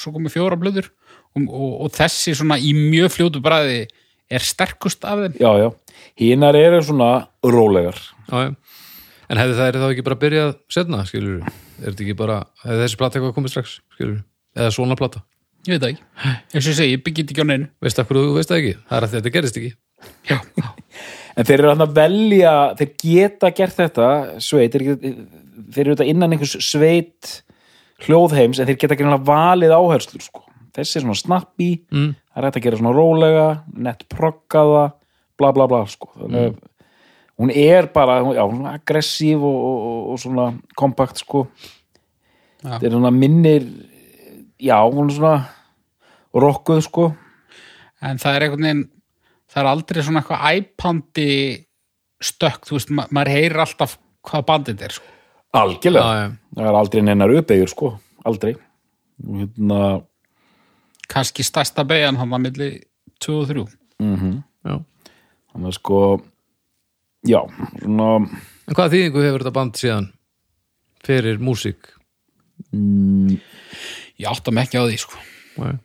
svo komið fjóra blöður og, og, og þessi svona í mjög fljótu bræði er sterkust af þeim. Já, já, hinar eru svona rólegar. Já, já. En hefði það þá ekki bara byrjað setna, skilur er þetta ekki bara, hefði þessi plata eitthvað komið strax skilur, eða svona plata? Ég veit það ekki, eins og ég segi, ég byggit ekki á neinu. Veist akkur þú veist það ekki, það er að þetta gerist ekki. Já, en þeir eru hann að velja þeir geta gert þetta sveit, þeir, eru þetta innan einhvers sveit hljóðheims en þeir geta ekki valið áherslur sko. þessi er svona snappi mm. það er hægt að gera svona rólega hún er bara já, hún er aggressív og, og, og, svona kompakt sko Já. þetta er svona minnir já, hún er svona rokkuð sko en það er einhvern veginn það er aldrei svona eitthvað æpandi stökk, þú veist, ma maður heyrir alltaf hvað bandið er sko. algjörlega, Já, já. það er aldrei neinar uppeyjur sko, aldrei hérna kannski stærsta beigjan hann að milli 2 og 3 Já. þannig að sko já, svona en hvaða þýðingu hefur þetta band síðan fyrir músík mm, ég átta mig ekki á því sko. Nei.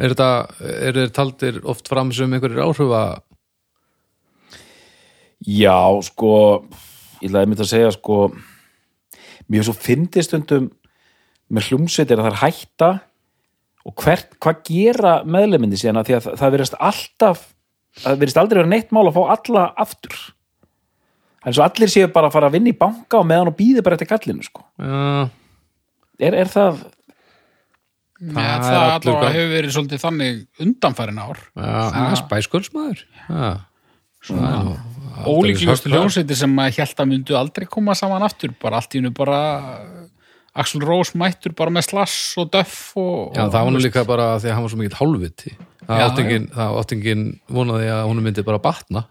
er þetta er þeir taldir oft fram sem einhverjir áhrufa já, sko ég ætlaði mitt að segja sko mér svo fyndið stundum með hljómsveitir að það er hætta og hvert, hvað gera meðlemindi síðan að því að það, það verðast alltaf það verðist aldrei vera neitt mál að fá alla aftur. En svo allir séu bara að fara að vinna í banka og meðan og býði bara eftir kallinu sko. já, er, er það það, Það er það allur allavega hefur verið svolítið þannig undanfærin ár. Svona. Ólíklegustu högg þar. hljómsveitir sem að held að myndu aldrei koma saman aftur. Bara allt í hennu bara Axl Rós mættur bara með slass og döff og, Já, það var nú líka bara því að hann var svo mikill hálfviti það Já, átt engin, það átt engin vonaði að hún myndi bara batna.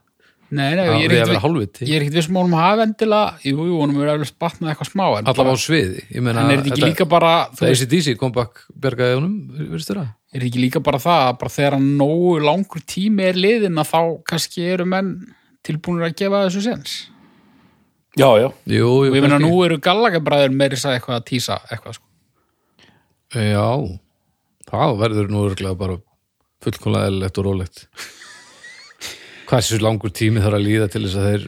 Nei, nei, ég er er að ekkert er ekkert vissum að hafa endilega jú, jú, honum er eftir batnað eitthvað smá en, allavega á sviði. Ég meina, en er þetta ekki líka bara ACDC comeback bjargaði honum, veistu það? er þetta ekki líka bara það að bara þegar nógu langur tími er liðin að þá kannski eru menn tilbúinir að gefa þessu sens já, já, Jú, jú, og ég meina nú eru gallagabræður meiri sagði eitthvað að tísa eitthvað sko. Já, það verður nú örglega bara fullkomlega eðlilegt og rólegt Hvað þessu langur tími þarf að líða til þess að þeir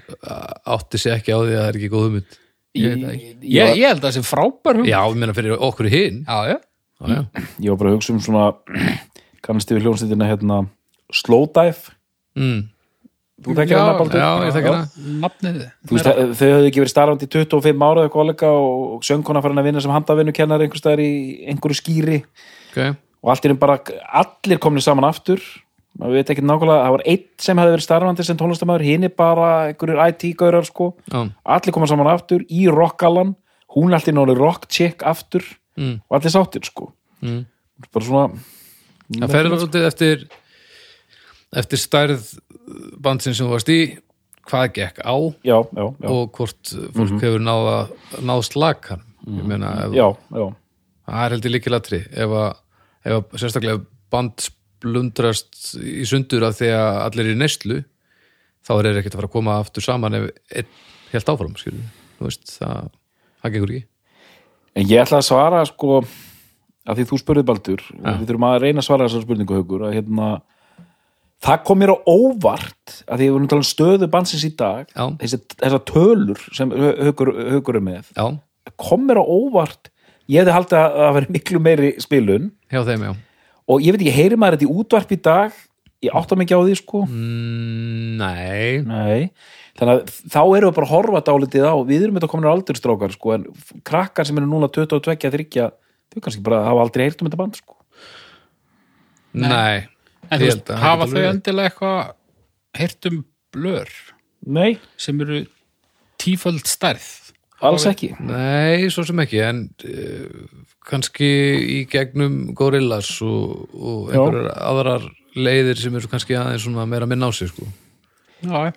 átti sig ekki á því að það er ekki góð hugmynd ég, ekki. ég, ég held að það sé frábær hugmynd. Já, ég meina fyrir okkur í hinn já, já. Já, já. ég var bara að hugsa um svona kannast yfir hljónstættina hérna Slow Dive Mm. þú þekkir Já, hana Baldur já, ég þekki hana. nafnið Þú veist, þau höfðu ekki verið starfandi í 25 ára kollega og söngkona farin að vinna sem staðar í einhverju skýri Okay. Og allt er bara, allir komnir saman aftur. Maður veit ekki nákvæmlega, það var einn sem hefði verið starfandi sem tónlistamæður, hinn er bara einhverjur IT-gaurar sko, Já, allir koma saman aftur í rockallan, hún er allir náli rock check aftur. Mm. og allir sáttir sko. Mm. bara svona það fer svolítið eftir eftir stærð bandsin sem þú varst í hvað gekk á já, já, já, og hvort fólk hefur náð að náð slakan ég meina, ef, það er heldur líkilatri ef að, ef sérstaklega band splundrast í sundur að því að allir er í neyslu þá er þeir ekkert að fara að koma aftur saman ef einn helt áfram skilur. þú veist, það, það gengur ekki. En ég ætla að svara sko að því þú spurði Baldur og við þurfum að reyna að svara þessar spurningu hugur að hérna það kom mér á óvart að því við vorum að tala um stöðu bansins í dag þessar tölur sem hugur er með já, kom mér á óvart ég hefði haldið að það veri miklu meiri spilun. Hjá þeim já. Og ég veit ekki, heyri maður þetta í útvarp í dag? Ég átta mikið á því sko. Mm, nei, Nei, þannig að þá erum við bara að horfa dálítið á, við erum þetta komin á aldurstrákar sko, en krakkar sem eru núna 22, 30, þau kannski bara hafa aldrei heyrt um þetta band sko. nei, en þú veist, hafa þau endilega eitthvað heyrt um blör Nei, sem eru tíföld stærð alls ekki? Nei, svo sem ekki en uh, kannski í gegnum Gorillaz og, og einhverjar aðrar leiðir sem eru kannski aðeins svona meira minna á sig sko. já,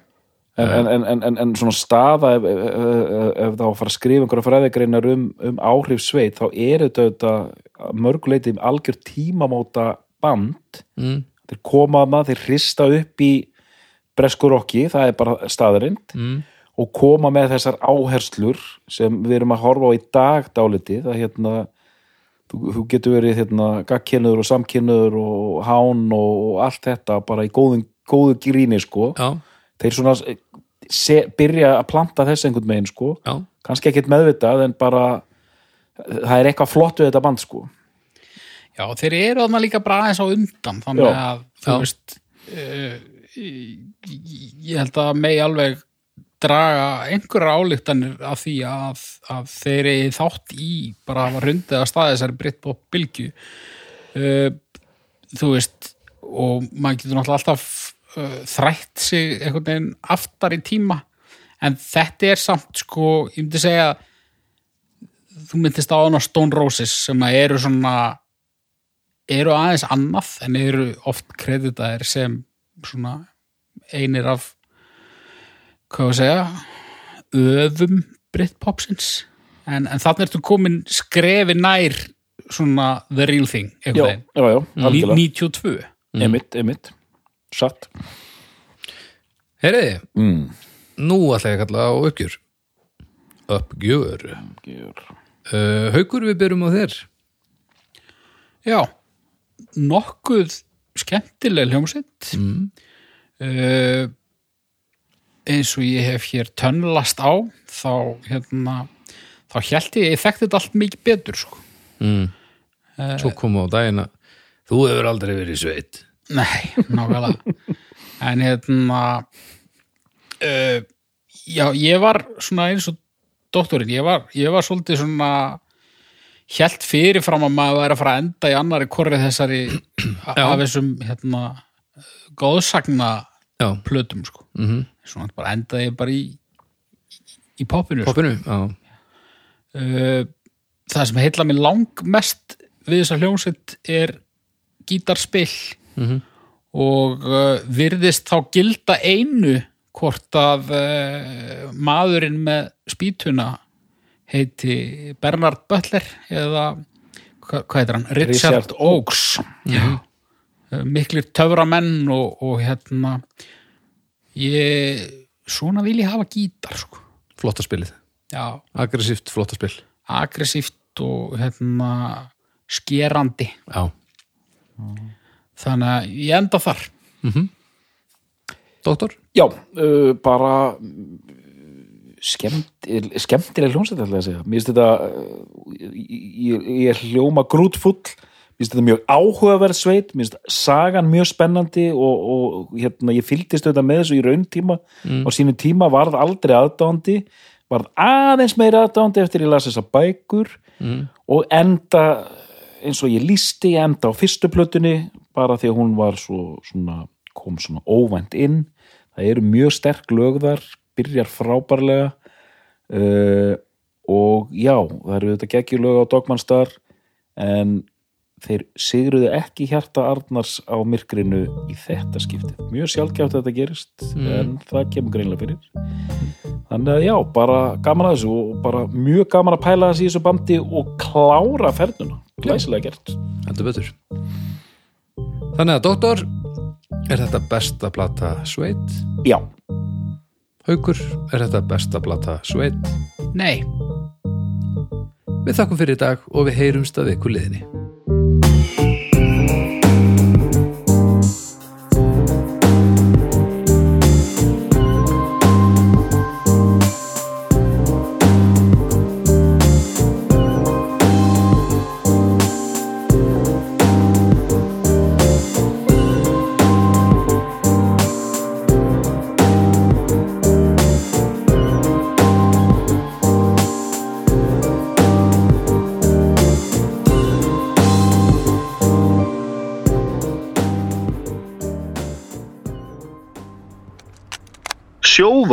en, en, en, en, en, en svona staða ef, ef, þá að fara að skrifa einhverja fræðigreinar um, um áhrif sveit þá er þetta auðvitað mörguleiti algjör tímamóta band. Mm, þeir koma að þeir hrista upp í breskurokki, það er bara staðarind mm, og koma með þessar áherslur sem við erum að horfa á í dag dálítið að hérna þú, þú getur verið hérna gagkinnur og samkinnur og hán og allt þetta bara í góðum, góðu gríni sko. Já, þeir svona se, byrja að planta þess einhvern megin sko. Já. Kannski ekkert meðvitað en bara það er eitthvað flott við þetta band sko. Já, þeir eru þarna líka bara aðeins á undan þannig Já. að þú veist uh, ég held að megi alveg draga einhverjar álíktanir af því að, að þeir eru þátt í bara að hafa hrundið að staði þessari britt og bylgju. Uh, þú veist og maður getur náttúrulega alltaf uh, þrætt sig einhvern veginn aftar í tíma. En þetta er samt sko, ég myndi segja þú myndist á hana Stone Roses sem að eru svona eru aðeins annað en eru oft kreditaðir sem svona einir af hvað var að segja? Öfum Britpopsins. En, en þannig ertu komin skrefi nær svona the real thing já, já, já, veginn, algjörlega. 92 emitt, emitt, satt. Heyriði, mm. nú ætla ég að kalla á uppgjör. Uppgjör. Gjör. uh, Haukur við byrjum á þér. Já, nokkuð skemmtileg hljómsveit. Mm. Eins og ég hef hér tönnlast á þá hérna þá held ég, ég þekkti þetta allt mikið betur sko. mm. Svo kom á daginn að þú hefur aldrei verið sveit Nei, nákvæmlega en hérna uh, já, ég var svona eins og doktorinn, ég var, ég var svolítið svona hélt fyrirfram að maður væri að fara að enda í annari korri þessari af þessum hérna góðsagna Já, plötum sko. mm svona bara endaði ég bara í í poppinu sko. poppinu Já, uh, það sem heilla mig langmest við þessa hljómsveit er gítarspill Mhm. og uh, virðist þá gilda einu hvort að uh, maðurinn með spýtuna heiti Bernard Butler eða hva, hvað heitir hann? Richard, Richard Oakes Já. Eh, miklir töframenn og, og hérna ég svona vil ég hafa gítar sko. flotta spilið, já, aggressíft flotta spil. Aggressíft og hérna skerandi. Já, þannig að ég enda þar. Doktor? Já, uh, bara mm, skemmt, skemmtileg hljómsveit ætla ég að segja. Mér finnst þetta uh, ég, ég er hljóma grútfull mér finnst þetta mjög áhugaverð sveit mér finnst sagan mjög spennandi og, og hérna, ég fylgdist auðvitað með þessu í rauntíma á sínu tíma varð aldrei aðdáandi varð aðeins meira aðdáandi eftir ég las þessa bækur og enda eins og ég lísti ég enda á fyrstu plötunni bara því að hún var svo svona, kom svona óvænt inn. Það eru mjög sterk lögðar byrjar frábærlega uh, og já það eru þetta geggjulög á Dogmanstar en þeir sigruðu ekki hjarta Arnars á myrkrinu í þetta skiptið mjög sjálfgjátt að þetta gerist en það kemur greinlega fyrir. Þannig að já, bara gaman að þessu og bara mjög gaman að pæla þessu í þessu bandi og klára ferðuna glæsilega gert. Þannig að doktor er þetta besta plata sveit já, haukur, er þetta besta plata sveit nei, við þakkum fyrir í dag og við heyrumst að viku liðinni